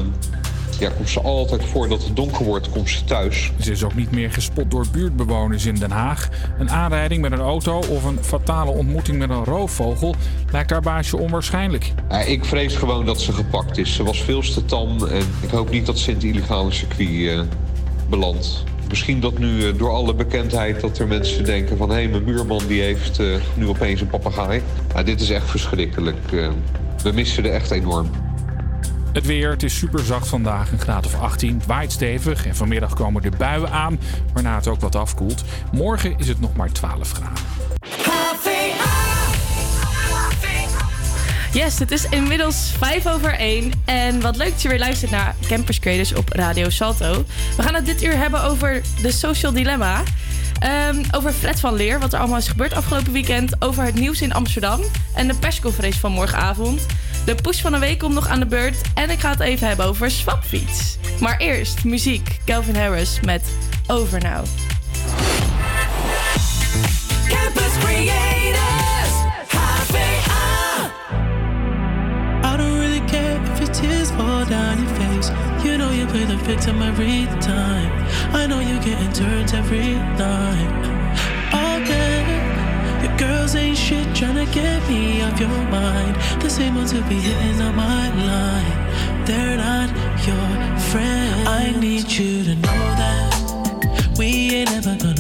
ja, komt ze altijd voordat het donker wordt, komt ze thuis. Ze is ook niet meer gespot door buurtbewoners in Den Haag. Een aanrijding met een auto of een fatale ontmoeting met een roofvogel lijkt haar baasje onwaarschijnlijk. Ja, ik vrees gewoon dat ze gepakt is. Ze was veel te tam en ik hoop niet dat ze in het illegale circuit eh, belandt. Misschien dat nu eh, door alle bekendheid dat er mensen denken van... hé, mijn buurman die heeft eh, nu opeens een papegaai. Dit is echt verschrikkelijk. We missen er echt enorm. Het weer, het is super zacht vandaag, een graad of 18. Het waait stevig en vanmiddag komen er buien aan, waarna het ook wat afkoelt. Morgen is het nog maar 12 graden. Yes, het is inmiddels 5 over 1. En wat leuk dat je weer luistert naar Campus Creators op Radio Salto. We gaan het dit uur hebben over de social dilemma. Ehm, over Fred van Leer, wat er allemaal is gebeurd afgelopen weekend. Over het nieuws in Amsterdam. En de persconferentie van morgenavond. De push van de week komt nog aan de beurt. En ik ga het even hebben over Swapfiets. Maar eerst muziek. Calvin Harris met Over Now. Campus Creators, HVA. I don't really care if your tears fall down your face. You know you play the victim every time. I know you getting turned every night. All day, girls ain't shit trying to get me off your mind. The same ones who be hitting on my line. They're not your friend. I need you to know that we ain't ever gonna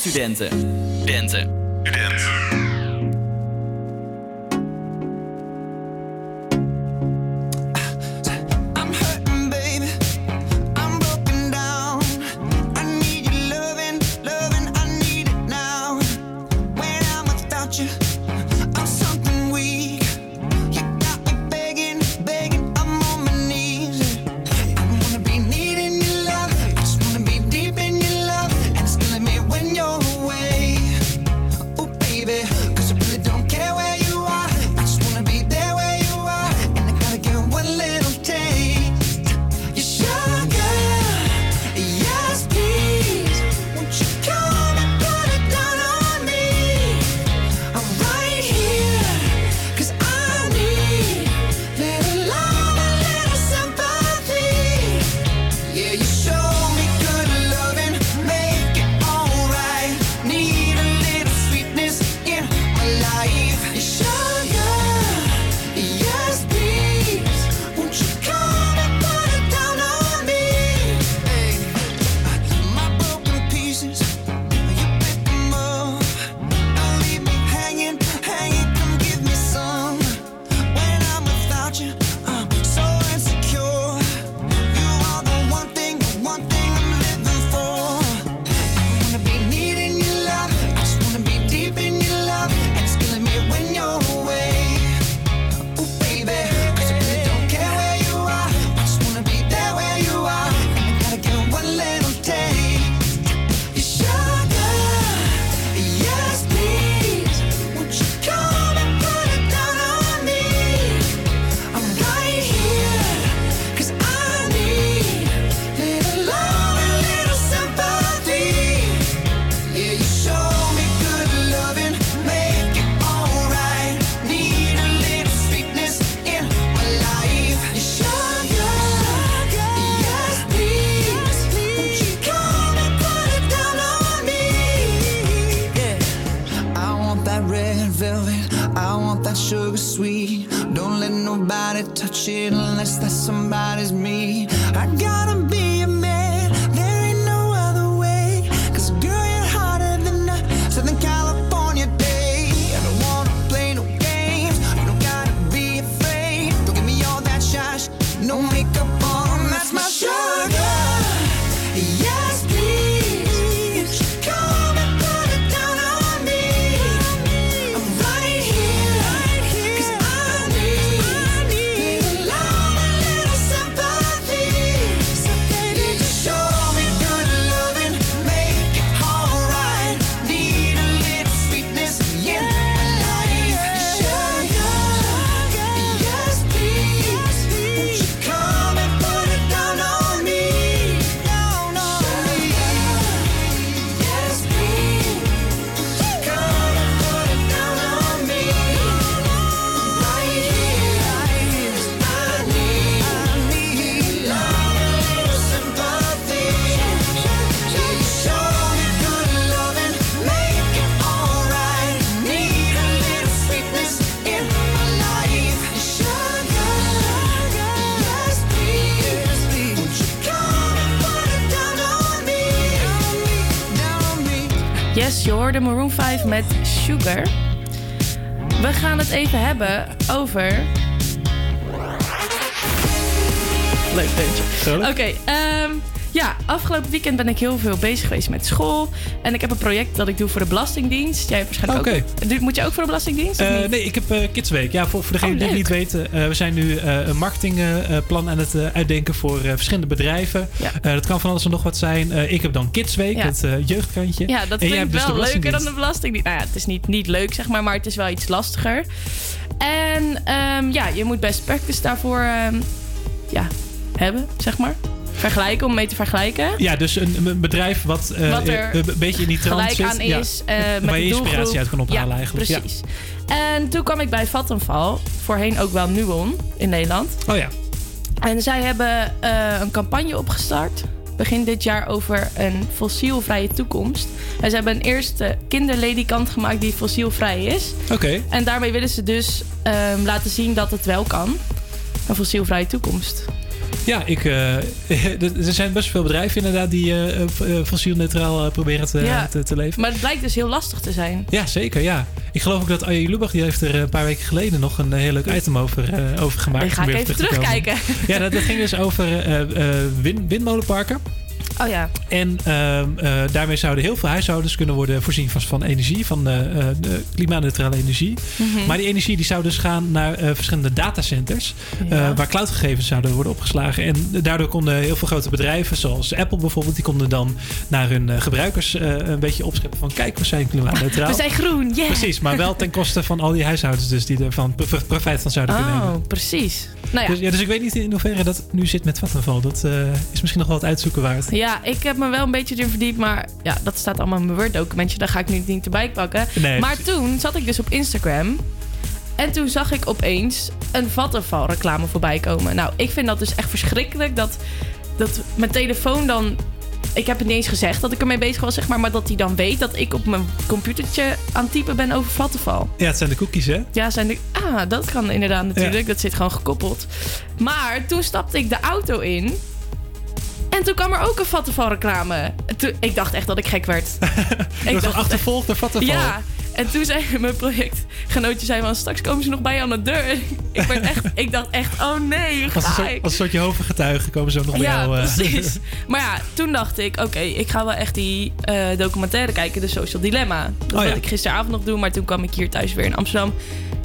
Studenten. Studenten. Nobody touch it unless that somebody's me. I gotta hoorde Maroon 5 met Sugar. We gaan het even hebben over. Leuk deuntje. Oké, ehm, ja, afgelopen weekend ben ik heel veel bezig geweest met school. En ik heb een project dat ik doe voor de Belastingdienst. Jij hebt waarschijnlijk ook. Doe- Moet je ook voor de Belastingdienst? Eh, nee, ik heb eh, Kidsweek. Ja, voor, voor degenen Oh, die het niet weten. eh, we zijn nu een marketingplan aan het uitdenken voor verschillende bedrijven. Eh, dat kan van alles en nog wat zijn. Ik heb dan Kidsweek, Ja. het jeugdkantje. Ja, dat vind ik dus wel leuker dan de Belastingdienst. Nou ja, het is niet, niet leuk, zeg maar, maar het is wel iets lastiger. En ehm, ja, je moet best practice daarvoor ehm, ja, hebben, zeg maar. Vergelijken, om mee te vergelijken. Ja, dus een, een bedrijf wat, eh, Wat er een beetje in die trant gelijk zit. aan Ja. is. eh, met waar je inspiratie uit kan ophalen ja, eigenlijk. Ja. Precies. En toen kwam ik bij Vattenval, voorheen ook wel Nuon in Nederland. Oh ja. En zij hebben eh, een campagne opgestart. Begin dit jaar over een fossielvrije toekomst. En ze hebben een eerste kinderledikant gemaakt die fossielvrij is. Oké. En daarmee willen ze dus ehm, laten zien dat het wel kan. Een fossielvrije toekomst. Ja, ik, eh, er zijn best veel bedrijven inderdaad die eh, eh, fossielneutraal eh, proberen te, Ja. te, te leven. Maar het blijkt dus heel lastig te zijn. Ja, zeker. Ja. Ik geloof ook dat Arjen Lubach, die heeft er een paar weken geleden nog een heel leuk item over, over gemaakt. Die ga ik weer even te terugkijken. Ja, dat, dat ging dus over wind- windmolenparken. Oh ja. En ehm, eh, daarmee zouden heel veel huishoudens kunnen worden voorzien van, van energie, van eh, eh, klimaatneutrale energie. Mhm. Maar die energie die zou dus gaan naar verschillende datacenters, Ja. waar cloudgegevens zouden worden opgeslagen. En daardoor konden heel veel grote bedrijven, zoals Apple bijvoorbeeld, die konden dan naar hun gebruikers een beetje opscheppen van kijk, we zijn klimaatneutraal. We zijn groen, yeah. Precies, maar wel ten koste van al die huishoudens dus die er van pro- profijt van zouden kunnen hebben. Oh, precies. Nou ja. Dus, ja, dus ik weet niet in hoeverre dat nu zit met Vattenfall. Dat is misschien nog wel het uitzoeken waard. Ja, ik heb me wel een beetje erin verdiept, maar ja, dat staat allemaal in mijn Word-documentje. Daar ga ik nu niet erbij pakken. Nee, maar precies. toen zat ik dus op Instagram. En toen zag ik opeens een Vattenfall reclame voorbij komen. Nou, ik vind dat dus echt verschrikkelijk dat, dat mijn telefoon dan... Ik heb het niet eens gezegd dat ik ermee bezig was, zeg maar. Maar dat hij dan weet dat ik op mijn computertje aan het typen ben over Vattenfall. Ja, het zijn de cookies, hè? Ja, zijn de, ah, dat kan inderdaad natuurlijk. Dat zit gewoon gekoppeld. Maar toen stapte ik de auto in. En toen kwam er ook een Vattenfall reclame. Toen- ik dacht echt dat ik gek werd. Je wordt gewoon achtervolgd door Vattenfall. Ja, en toen zei mijn projectgenootje zei van straks komen ze nog bij je aan de deur. Ik, werd echt, ik dacht echt, oh nee, Als een, ik? als een soort Jehovah getuigen komen ze ook nog bij Ja, jou. eh. precies. Maar ja, toen dacht ik, oké, ik ga wel echt die eh, documentaire kijken, de Social Dilemma. Dat Oh, wilde ja. ik gisteravond nog doen, maar toen kwam ik hier thuis weer in Amsterdam.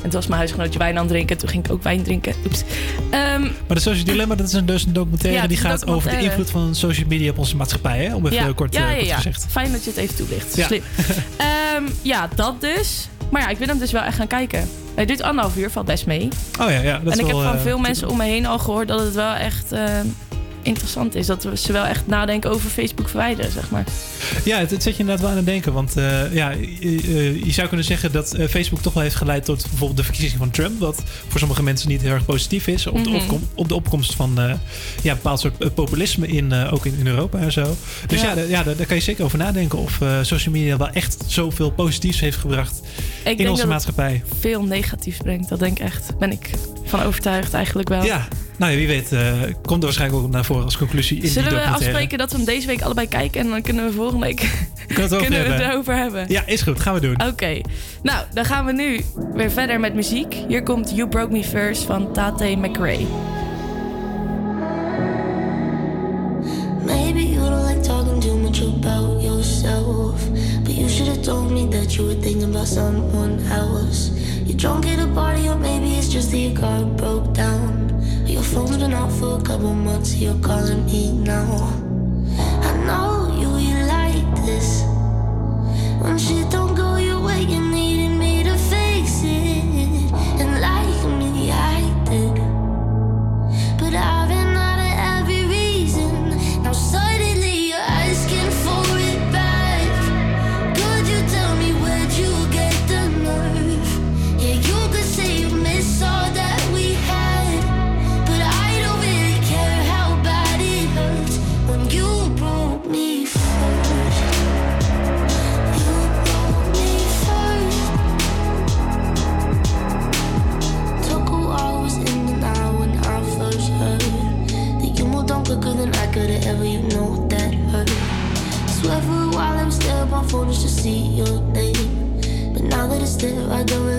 En toen was mijn huisgenootje wijn aan het drinken. Toen ging ik ook wijn drinken. Oeps. Ehm, Maar de Social Dilemma, dat is een, dus een documentaire Ja, die gaat over de documentaire. invloed van social media op onze maatschappij. Hè? Om even ja, heel kort, ja, eh, ja, kort ja. gezegd. Fijn dat je het even toelicht. Ja. Slim. Ehm, ja, dat dus. Maar ja, ik wil hem dus wel echt gaan kijken. Hij duurt anderhalf uur, valt best mee. Oh ja, ja dat en is ik wel, heb van eh, veel mensen om me heen al gehoord dat het wel echt eh, interessant is. Dat we- ze wel echt nadenken over Facebook verwijderen, zeg maar. Ja, het, het zet je inderdaad wel aan het denken. Want eh, ja, je, eh, je zou kunnen zeggen dat eh, Facebook toch wel heeft geleid tot bijvoorbeeld de verkiezing van Trump. Wat voor sommige mensen niet heel erg positief is. Op, de, Mhm. opkom- op de opkomst van ja, een bepaald soort populisme in, ook in, in Europa en zo. Dus ja, Ja. da- ja daar, daar kan je zeker over nadenken of social media wel echt zoveel positiefs heeft gebracht Ik in onze dat maatschappij. veel negatiefs brengt. Dat denk ik echt. Ben ik van overtuigd eigenlijk wel. Ja, nou ja, wie weet komt er waarschijnlijk ook naar voren als conclusie in die Zullen we afspreken dat we hem deze week allebei kijken en dan kunnen we volgende week Kunnen we het, over kunnen we het hebben? erover hebben? Ja, is goed. Gaan we doen. Oké, nou dan gaan we nu weer verder met muziek. Hier komt You Broke Me First van Tate McRae. Maybe you don't like talking too much about yourself. But you should have told me that you were thinking about someone else. You're drunk at a party, or maybe it's just that your car broke down. Your phone's been out for a couple months, you're calling me now. I know you, you like this. When shit don't go your way, you needed me do I do it?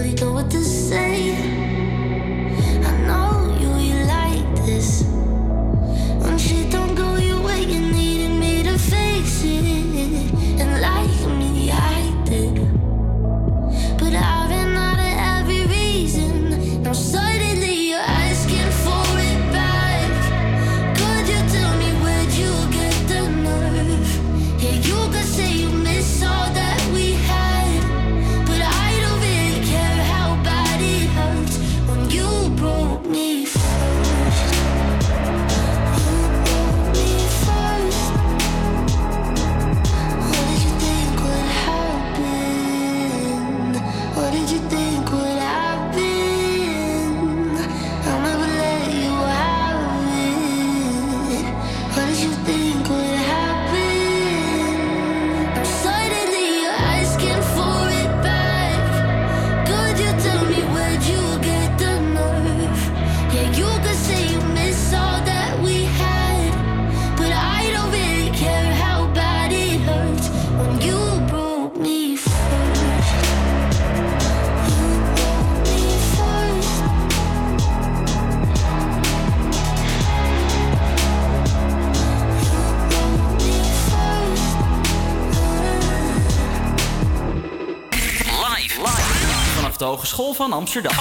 Hogeschool van Amsterdam.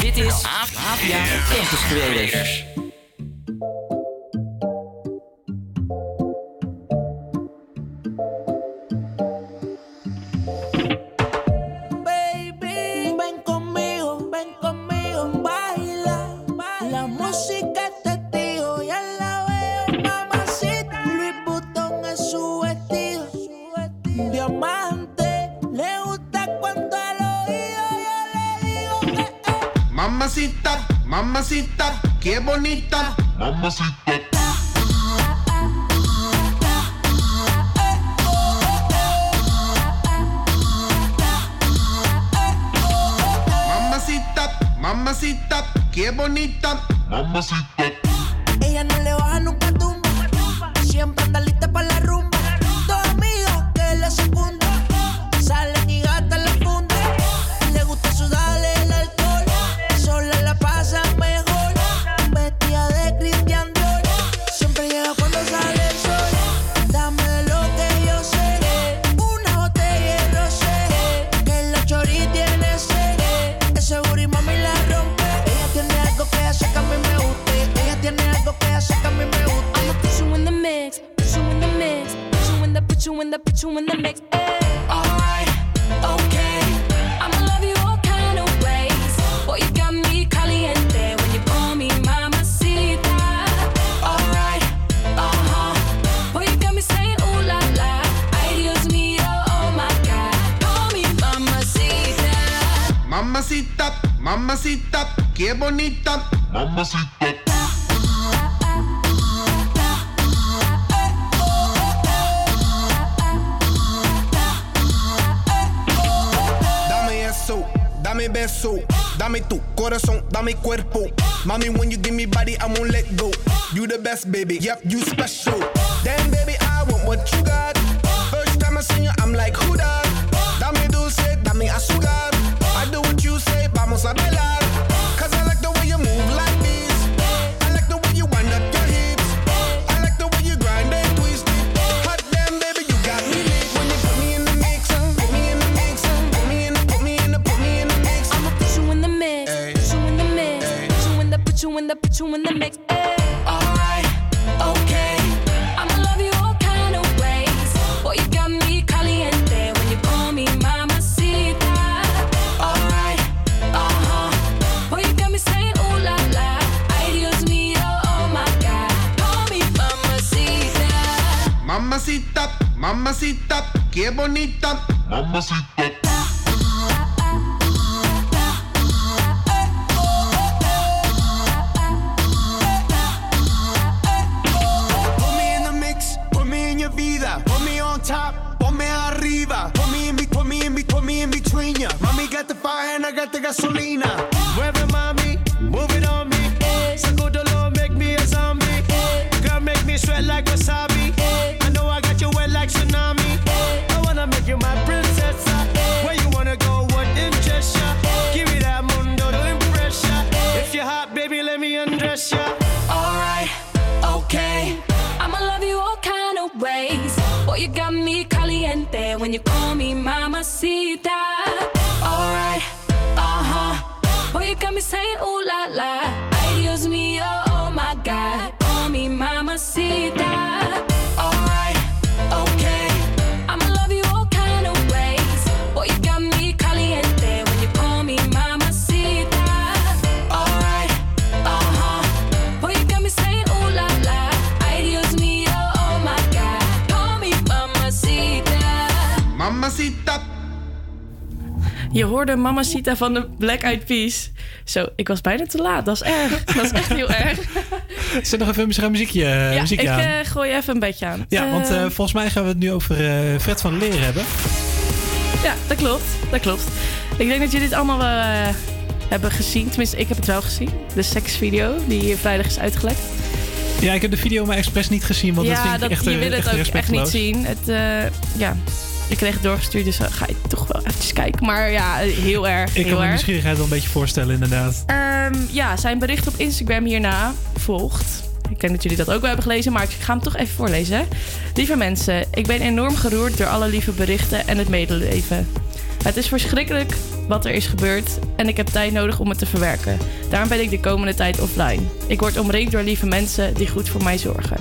Dit is APA Campus Creators. Vida, put me on top, put me arriba, put me in, be- put me in, be- put me in between ya. Mommy got the fire and I got the gasolina. Mueve mami, move it on me. Sacudolo, you call me mamacita. Alright, uh huh. Boy, you got me saying ooh Je hoorde Mamacita van de Black Eyed Peas. Zo, ik was bijna te laat. Dat is erg. Dat is echt heel erg. Zet nog even een muziekje, eh, ja, muziekje ik aan. eh, gooi even een beetje aan. ja, want eh, volgens mij gaan we het nu over Fred van Leer hebben. Ja, dat klopt. Dat klopt. Ik denk dat jullie het allemaal wel hebben gezien. Tenminste, ik heb het wel gezien. De seksvideo die hier vrijdag is uitgelekt. Ja, ik heb de video maar expres niet gezien, want dat vind ik dat, echt, je wil het ook echt niet zien. Het, ja, ik kreeg het doorgestuurd, dus dan ga je toch wel eventjes kijken. Maar ja, heel erg. Ik heel kan me nieuwsgierigheid wel een beetje voorstellen, inderdaad. Ehm, ja, zijn bericht op Instagram hierna volgt. Ik denk dat jullie dat ook wel hebben gelezen, maar ik ga hem toch even voorlezen. Lieve mensen, ik ben enorm geroerd door alle lieve berichten en het medeleven. Het is verschrikkelijk wat er is gebeurd en ik heb tijd nodig om het te verwerken. Daarom ben ik de komende tijd offline. Ik word omringd door lieve mensen die goed voor mij zorgen.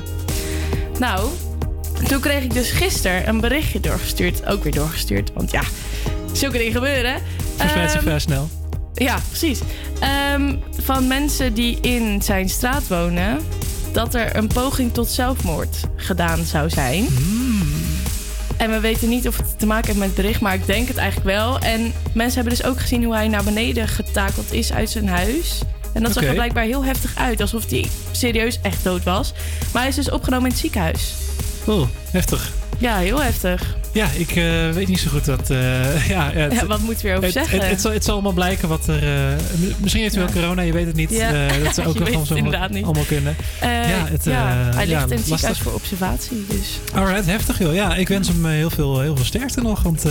Nou, toen kreeg ik dus gisteren een berichtje doorgestuurd. Ook weer doorgestuurd, want ja, zulke dingen gebeuren. Verspreidt zich Ehm, vrij snel. ja, precies. Ehm, van mensen die in zijn straat wonen, dat er een poging tot zelfmoord gedaan zou zijn. En we weten niet of het te maken heeft met het bericht, maar ik denk het eigenlijk wel. En mensen hebben dus ook gezien hoe hij naar beneden getakeld is uit zijn huis. En dat zag er blijkbaar heel heftig uit, alsof hij serieus echt dood was. Maar hij is dus opgenomen in het ziekenhuis. Oh, heftig. Ja, heel heftig. Ja, ik eh, weet niet zo goed wat. eh, ja, het- Ja, wat moeten we erover het, zeggen? Het, het, zal, het zal allemaal blijken wat er. eh, misschien heeft hij wel corona, je weet het niet. Dat zou ook nog het zo allemaal kunnen. Ja, het, ja, hij ligt in het ziekenhuis voor observatie. Dus. Alright, heftig joh. Ja, ik wens hem heel veel, heel veel sterkte nog. Want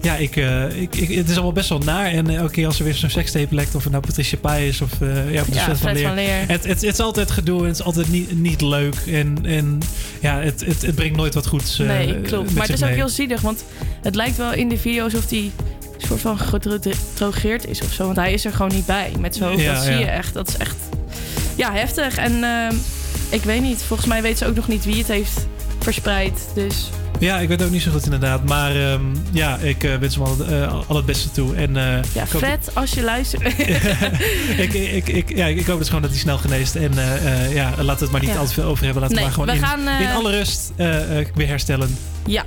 ja, ik, ik, ik, het is allemaal best wel naar. En elke keer als er weer zo'n sekstape lekt, of het nou Patricia Pai is of ja, of Ja, van Leer. van Leer. Het, het, het is altijd gedoe en het is altijd niet, niet leuk. En, en ja, het, het, het brengt nooit wat goeds. Eh, Nee, klopt. Maar het is ook heel zielig, want het lijkt wel in de video alsof hij een soort van gedrogeerd is of zo. Want hij is er gewoon niet bij met zo. Ja, dat zie ja. je echt. Dat is echt ja, heftig. En ehm, ik weet niet, volgens mij weet ze ook nog niet wie het heeft verspreid. Dus Ja, ik weet ook niet zo goed inderdaad. Maar ehm, ja, ik eh, wens hem al, eh, al het beste toe. En, eh, ja, ik hoop- Fred, als je luistert. ik, ik, ik, ja, ik hoop dus gewoon dat hij snel geneest. En ja, laten we het maar niet Ja. al te veel over hebben. Laten Nee, we maar gewoon we in, gaan, in alle rust weer herstellen. ja.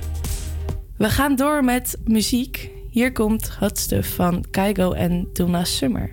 We gaan door met muziek. Hier komt Hot Stuff van Kaigo en Donna Summer.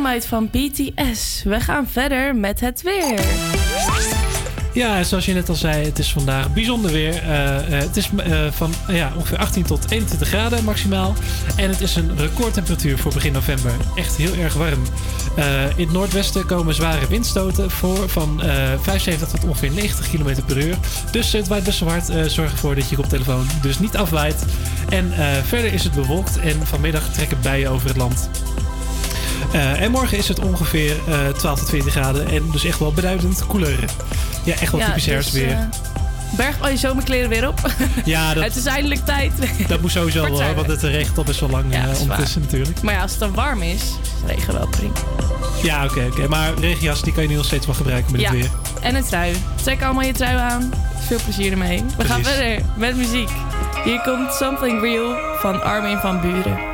Dynamite van BTS. We gaan verder met het weer. Ja, zoals je net al zei, het is vandaag bijzonder weer. Eh, eh, het is eh, van ja, ongeveer 18 tot 21 graden maximaal. En het is een recordtemperatuur voor begin november. Echt heel erg warm. In het noordwesten komen zware windstoten voor van 75 tot ongeveer 90 km per uur. Dus het waait best wel hard. zorg ervoor dat je koptelefoon dus niet afwaait. En verder is het bewolkt en vanmiddag trekken bijen over het land. Eh, en morgen is het ongeveer eh, 12 tot 20 graden. En dus echt wel beduidend koeler. Ja, echt wel typisch dus, herfstweer. Dus, Berg al je zomerkleren weer op. Ja, dat, het is eindelijk tijd. Dat moet sowieso wel, want het regent al best wel lang ondertussen natuurlijk. Maar ja, als het dan warm is, regen wel prima. Ja, oké, oké. Maar regenjas, die kan je nu nog steeds wel gebruiken met het weer. en een trui. Trek allemaal je trui aan. Veel plezier ermee. We gaan verder met muziek. Hier komt Something Real van Armin van Buren.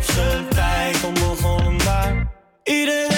Op zijn tijd. Onbegonnen, maar iedereen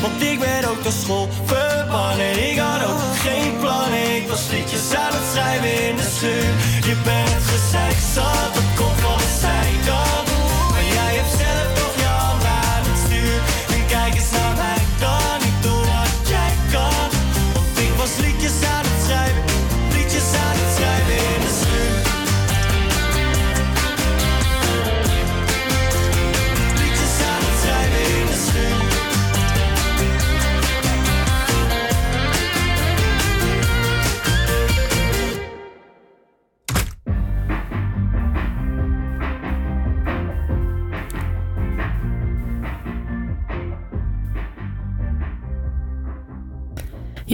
Want ik ben ook de school verbannen. Ik had ook geen plannen, ik was liedjes aan het schrijven in de schuur. Je bent gezeik zat,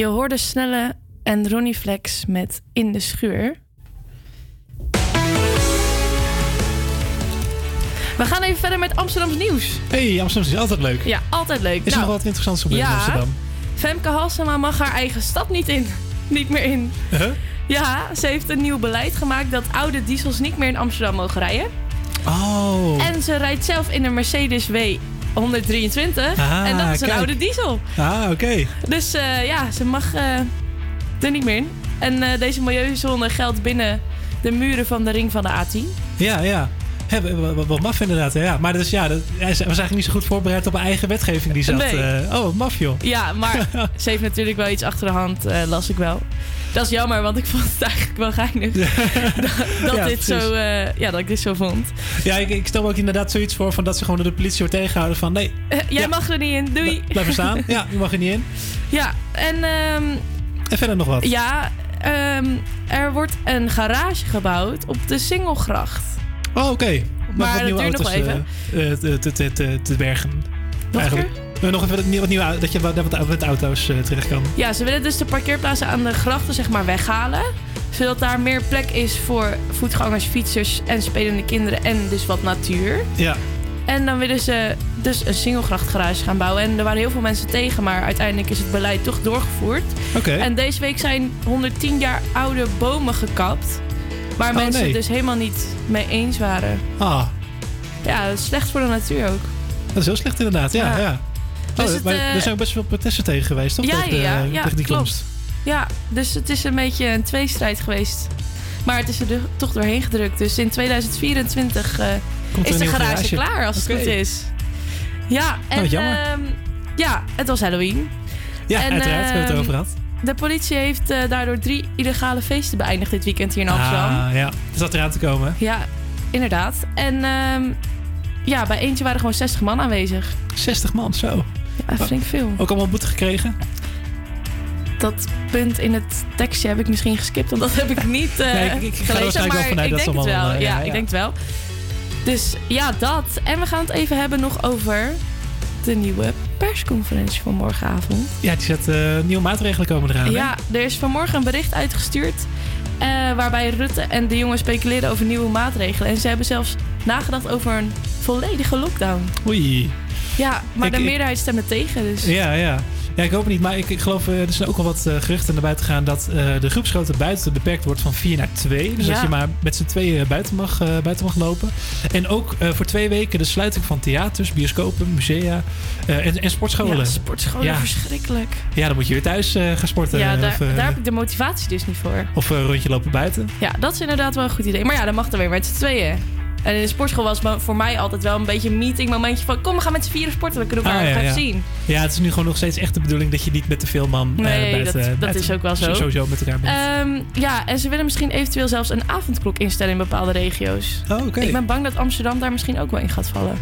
Je hoorde Snelle en Ronnie Flex met In de Schuur. We gaan even verder met Amsterdams nieuws. Hey, Amsterdam is altijd leuk. Ja, altijd leuk. Is er nog wat interessants gebeurd in Amsterdam? Femke Halsema mag haar eigen stad niet in. Niet meer in. Huh? Ja, ze heeft een nieuw beleid gemaakt dat oude diesels niet meer in Amsterdam mogen rijden. Oh. En ze rijdt zelf in een Mercedes W 123. Ah, en dat is een kijk. oude diesel. Ah, oké. Dus eh, ja, ze mag eh, er niet meer in. En eh, deze milieuzone geldt binnen de muren van de ring van de A10. Ja, ja. W- wat maf inderdaad. Ja. Maar dus, ja, dat, hij was eigenlijk niet zo goed voorbereid op haar eigen wetgeving die zat. Nee. oh, maf joh. Ja, maar ze heeft natuurlijk wel iets achter de hand, las ik wel. Dat is jammer, want ik vond het eigenlijk wel geinig. dat, dit zo, eh, ja, dat ik dit zo vond. Ja, ik, ik stel me ook inderdaad zoiets voor van dat ze gewoon door de politie wordt tegengehouden van nee, Eh, jij mag er niet in, doei. blijf er staan. Ja, je mag er niet in. Ja, en ehm, En verder nog wat. ja, ehm, er wordt een garage gebouwd op de Singelgracht. Oh, oké. Maar dat duurt nog wel eh, te, te, te, te, bergen. Nog Eigenlijk. Nog even wat au- dat je wat, met auto's eh, terecht kan. Ja, ze willen dus de parkeerplaatsen aan de grachten zeg maar weghalen. Zodat daar meer plek is voor voetgangers, fietsers en spelende kinderen en dus wat natuur. Ja. En dan willen ze dus een singlegrachtgarage gaan bouwen. En er waren heel veel mensen tegen, maar uiteindelijk is het beleid toch doorgevoerd. Oké. En deze week zijn 110 jaar oude bomen gekapt. Waar Oh, mensen nee. het dus helemaal niet mee eens waren. Ah, Ja, dat is slecht voor de natuur ook. dat is heel slecht inderdaad. Ja, Ja. ja. Dus Oh, maar eh, er zijn ook best veel protesten tegen geweest, toch? Ja, tegen, ja, ja, tegen die klopt. komst. Ja, dus het is een beetje een tweestrijd geweest. Maar het is er do- toch doorheen gedrukt. Dus in 2024 eh, is de garage, garage. klaar, als het goed is. Ja, en Oh, jammer. ehm, ja, het was Halloween. Ja, En, uiteraard. We hebben het ehm, erover gehad. De politie heeft eh, daardoor drie illegale feesten beëindigd dit weekend hier in Amsterdam. Ah, ja. Het zat eraan te komen. Ja, inderdaad. En ehm, ja, bij eentje waren gewoon 60 man aanwezig. 60 man, zo. Ja, flink veel. Ook allemaal boete gekregen? Dat punt in het tekstje heb ik misschien geskipt, want dat heb ik niet eh Nee, ik- ik ga gelezen. Maar ik dat denk het wel. allemaal, eh, ja, ja, ja. ik denk het wel. Dus ja, dat. En we gaan het even hebben nog over de nieuwe persconferentie van morgenavond. Ja, die zet eh, nieuwe maatregelen komen eraan. hè? Ja, er is vanmorgen een bericht uitgestuurd. waarbij Rutte en de jongen speculeren over nieuwe maatregelen. En ze hebben zelfs nagedacht over een volledige lockdown. Oei. Ja, maar Ik- de meerderheid stemt er tegen. Dus. Ja, ja. Ja, ik hoop het niet. Maar ik, ik geloof, eh, er zijn ook al wat eh, geruchten naar buiten gegaan dat eh, de groepsgrootte buiten beperkt wordt van 4 naar 2. Dus Ja. dat je maar met z'n tweeën buiten mag, buiten mag lopen. En ook voor twee weken de sluiting van theaters, bioscopen, musea en, en sportscholen. Ja, sportscholen, Ja. verschrikkelijk. Ja, dan moet je weer thuis gaan sporten. Ja, daar, of, daar heb ik de motivatie dus niet voor. of een rondje lopen buiten. Ja, dat is inderdaad wel een goed idee. Maar ja, dan mag er weer met z'n tweeën. En in de sportschool was voor mij altijd wel een beetje een meeting momentje van... kom, we gaan met z'n vieren sporten, we kunnen elkaar Ah, ja, even zien. Ja, het is nu gewoon nog steeds echt de bedoeling dat je niet met te veel man eh, buiten, dat- is ook wel zo. Sowieso met elkaar bent. Ehm, ja, en ze willen misschien eventueel zelfs een avondklok instellen in bepaalde regio's. Oh, oké. Ik ben bang dat Amsterdam daar misschien ook wel in gaat vallen.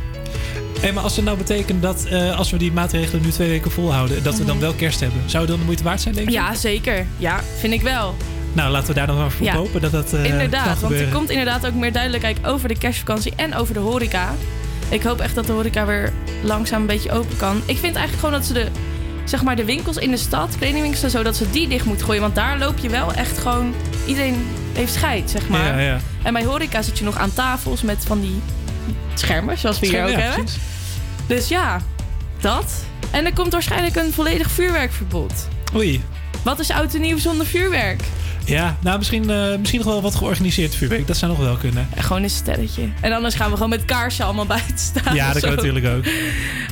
Hey, maar als het nou betekent dat eh, als we die maatregelen nu twee weken volhouden, dat we dan Mhm. wel kerst hebben, zou het dan de moeite waard zijn, denk je? Ja, zeker. Ja, vind ik wel. Nou, laten we daar dan voor Ja. hopen dat dat eh, inderdaad, want er komt inderdaad ook meer duidelijkheid over de kerstvakantie en over de horeca. Ik hoop echt dat de horeca weer langzaam een beetje open kan. Ik vind eigenlijk gewoon dat ze de, zeg maar, de winkels in de stad, kledingwinkels en zo, dat ze die dicht moeten gooien. Want daar loop je wel echt gewoon... Iedereen heeft scheid, zeg maar. Ja, ja. En bij horeca zit je nog aan tafels met van die schermen, zoals we hier ook ja, hebben. precies. Dus ja, dat. En er komt waarschijnlijk een volledig vuurwerkverbod. Oei. Wat is oud en nieuw zonder vuurwerk? Ja, nou misschien, eh, misschien nog wel wat georganiseerd vuurwerk. Dat zou nog wel kunnen. Gewoon een sterretje. En anders gaan we gewoon met kaarsen allemaal buiten staan. Ja, dat kan natuurlijk ook.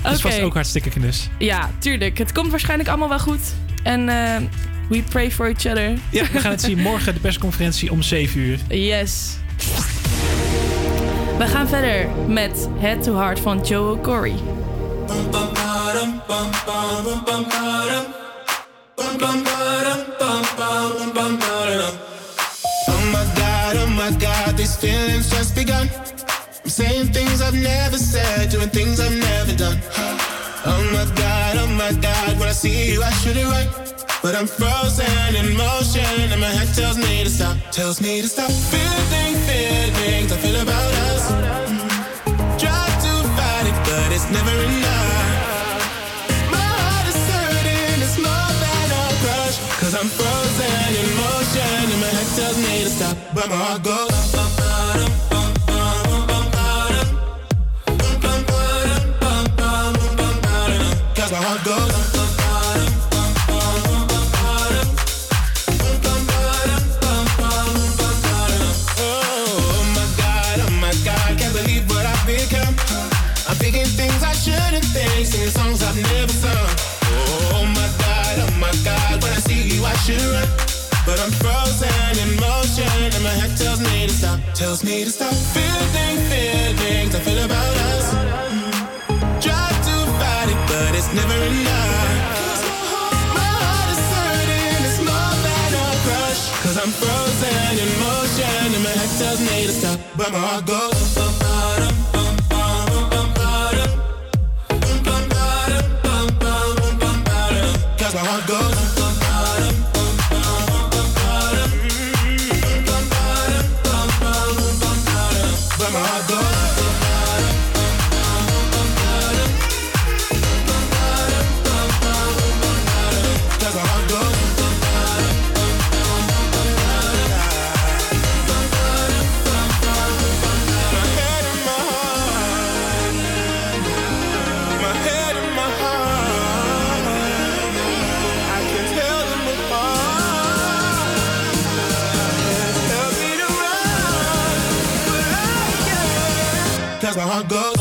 Dat is vast ook hartstikke knus. Ja, tuurlijk. Het komt waarschijnlijk allemaal wel goed. En eh, we pray for each other. Ja, we gaan het zien morgen de persconferentie om 7 uur. Yes. We gaan verder met Head to Heart van Joe Corey. Tells me to stop, tells me to stop. Feeling feelings I feel about us. Try to fight it, but it's never enough. Stop, but my heart goes. Cause my heart goes. Oh my god, oh my god, can't believe what I've become. I'm thinking things I shouldn't think, singing songs I've never sung. Oh my god, oh my god, when I see you I should run. But I'm frozen in motion and my head tells me to stop, tells me to stop. Feeling feelings I feel about us. Try to fight it, but it's never enough. My heart is hurting, it's more than a crush. Cause I'm frozen in motion and my head tells me to stop, but my heart goes. My heart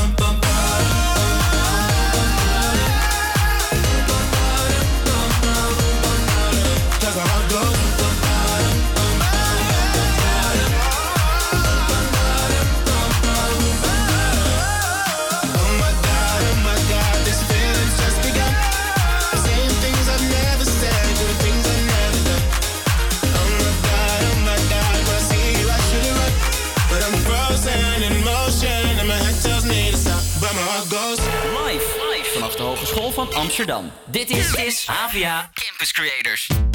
Amsterdam. Dit is, is AVA Campus Creators.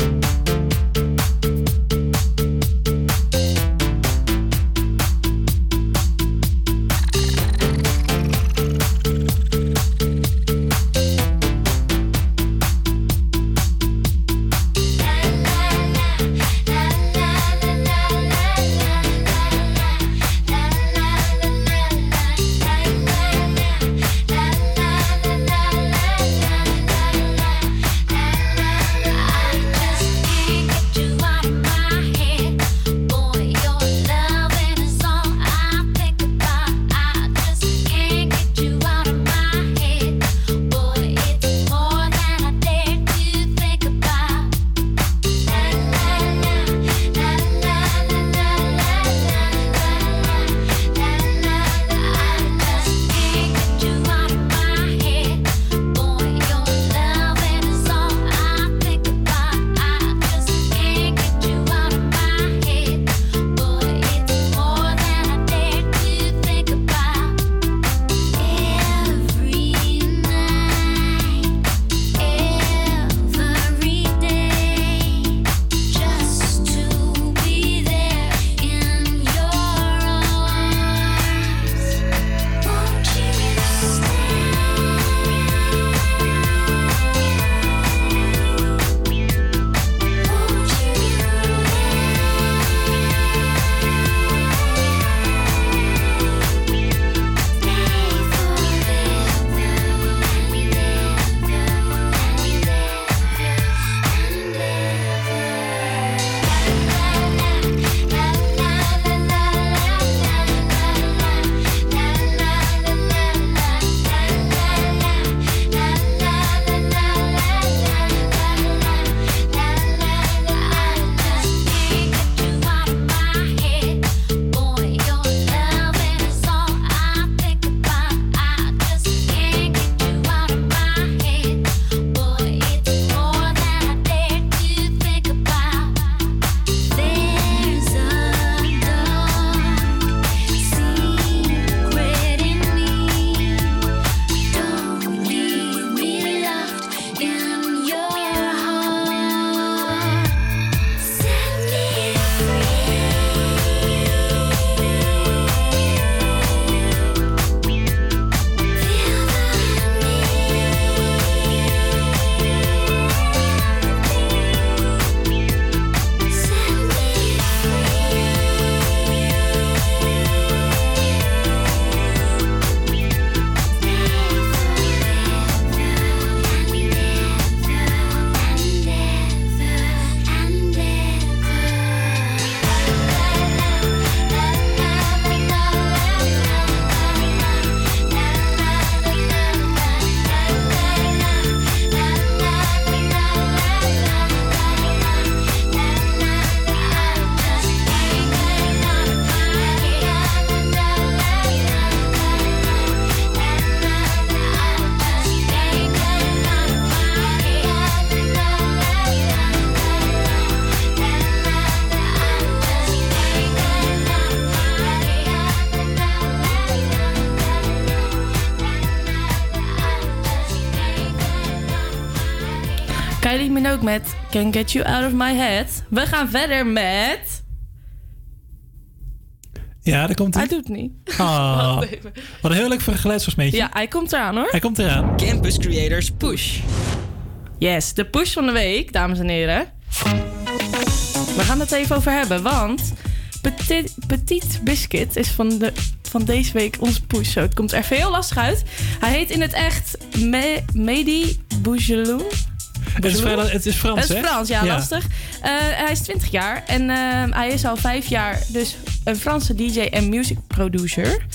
Met Can Get You Out of My Head. We gaan verder met... Ja, daar komt hij. Hij doet het niet. Oh, wat een heel leuk geluidsversmeetje. Ja, hij komt eraan hoor. Hij komt eraan. Campus Creators Push. Yes, de push van de week, dames en heren. We gaan het even over hebben, want Petit, Petit Biscuit is van, de, van deze week onze push. Zo, het komt er even heel lastig uit. Hij heet in het echt Me, Mehdi Bougelou. Het is, vrij- het is Frans, Het is hè? Frans, ja, lastig. Eh, hij is 20 jaar en eh, hij is al vijf jaar dus een Franse DJ en music producer.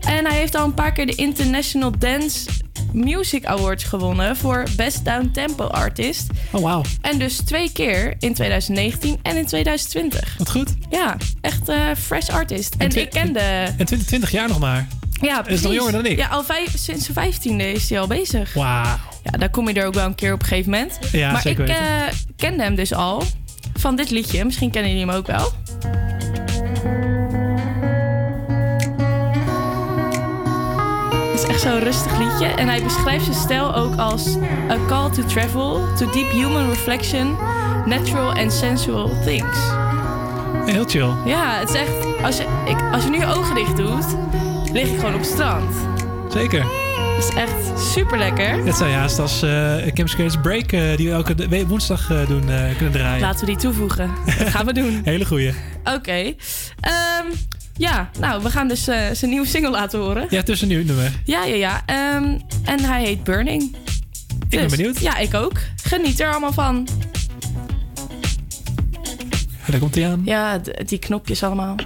En hij heeft al een paar keer de International Dance Music Awards gewonnen voor Best Down Tempo Artist. Oh, wauw. En dus twee keer in 2019 en in 2020. Wat goed. Ja, echt eh, fresh artist. En, twi- ik kende... En 20, 20 jaar nog maar. Ja, is precies. nog jonger dan ik. Ja, al vijf, sinds zijn vijftiende is hij al bezig. Wauw. Ja, daar kom je er ook wel een keer op een gegeven moment. Ja, maar ik eh, kende hem dus al van dit liedje. Misschien kennen jullie hem ook wel. Het is echt zo'n rustig liedje. En hij beschrijft zijn stijl ook als a call to travel, to deep human reflection, natural and sensual things. Heel chill. Ja, het is echt... Als je, ik, als je nu je ogen dicht doet, lig ik gewoon op het strand. Zeker. Het is echt super lekker. Het zou haast als eh Campus Creators Break, eh, die we elke woensdag eh, doen, kunnen draaien. Laten we die toevoegen. Dat gaan we doen. Hele goeie. Oké. Ehm, ja, nou, we gaan dus zijn nieuwe single laten horen. Ja, tussen nu nummer. Ja, ja, ja. Ehm, en hij heet Burning. Ik ben benieuwd. Ja, ik ook. Geniet er allemaal van. Daar komt hij aan. Ja, die knopjes allemaal.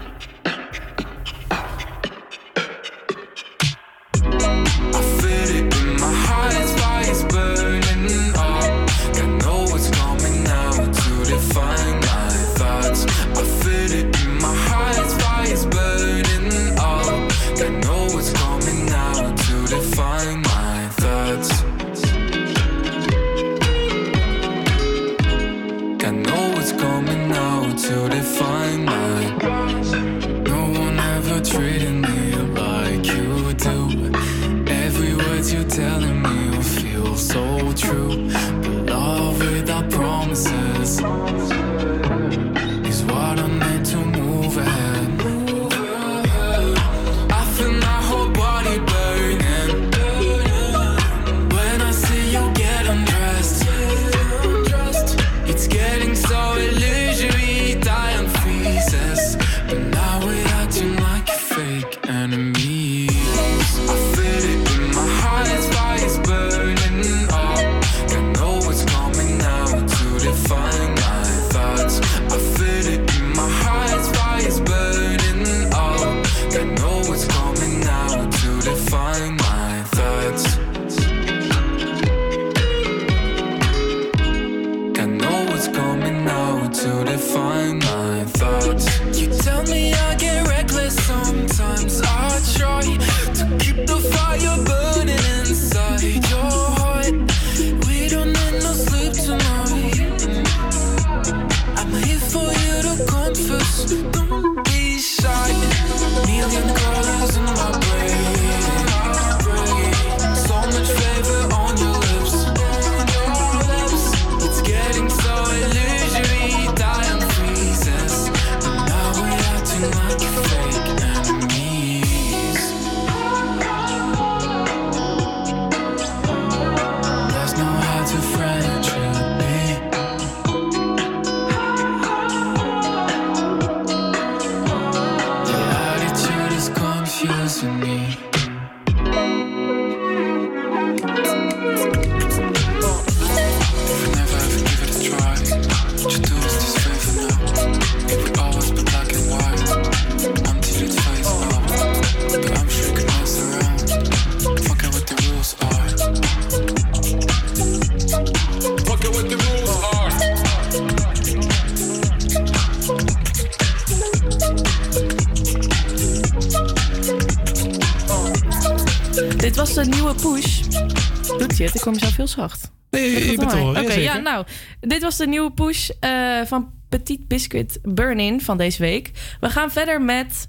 Ik hoor mezelf heel zacht. Nee, Gaat je bent Oké, ja, nou. Dit was de nieuwe push eh, van Petit Biscuit Burn-In van deze week. We gaan verder met...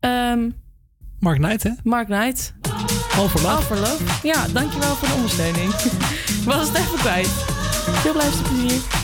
ehm, Mark Knight, hè? Mark Knight. All for Love. All for Love. Ja, dankjewel voor de ondersteuning. Ik was het even kwijt. Veel luisterplezier. I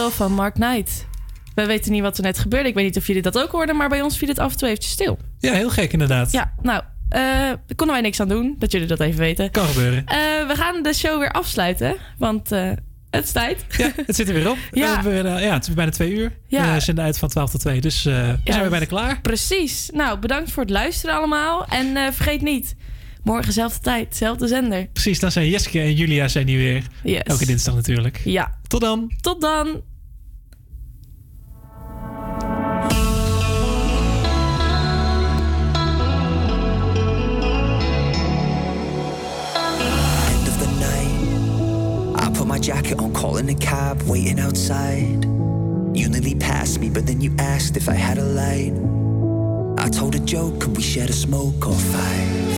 Love van Mark Knight. We weten niet wat er net gebeurde. Ik weet niet of jullie dat ook hoorden, maar bij ons viel het af en toe eventjes stil. Ja, heel gek inderdaad. Ja, nou, eh, daar konden wij niks aan doen, dat jullie dat even weten. Kan gebeuren. Eh, we gaan de show weer afsluiten, want eh, het is tijd. Ja, het zit er weer op. Ja. We hebben weer, eh, ja, het is bijna twee uur. Ja. We zenden uit van 12 tot 2. Dus eh, we zijn weer bijna klaar. Precies. Nou, bedankt voor het luisteren allemaal. En eh, vergeet niet, morgen zelfde tijd, zelfde zender. Precies, dan zijn Jeske en Julia zijn hier weer. Yes. Elke dinsdag natuurlijk. Ja. Tot dan. Tot dan. Jacket on, calling a cab, waiting outside. You nearly passed me, but then you asked if I had a light. I told a joke, could we share a smoke or five?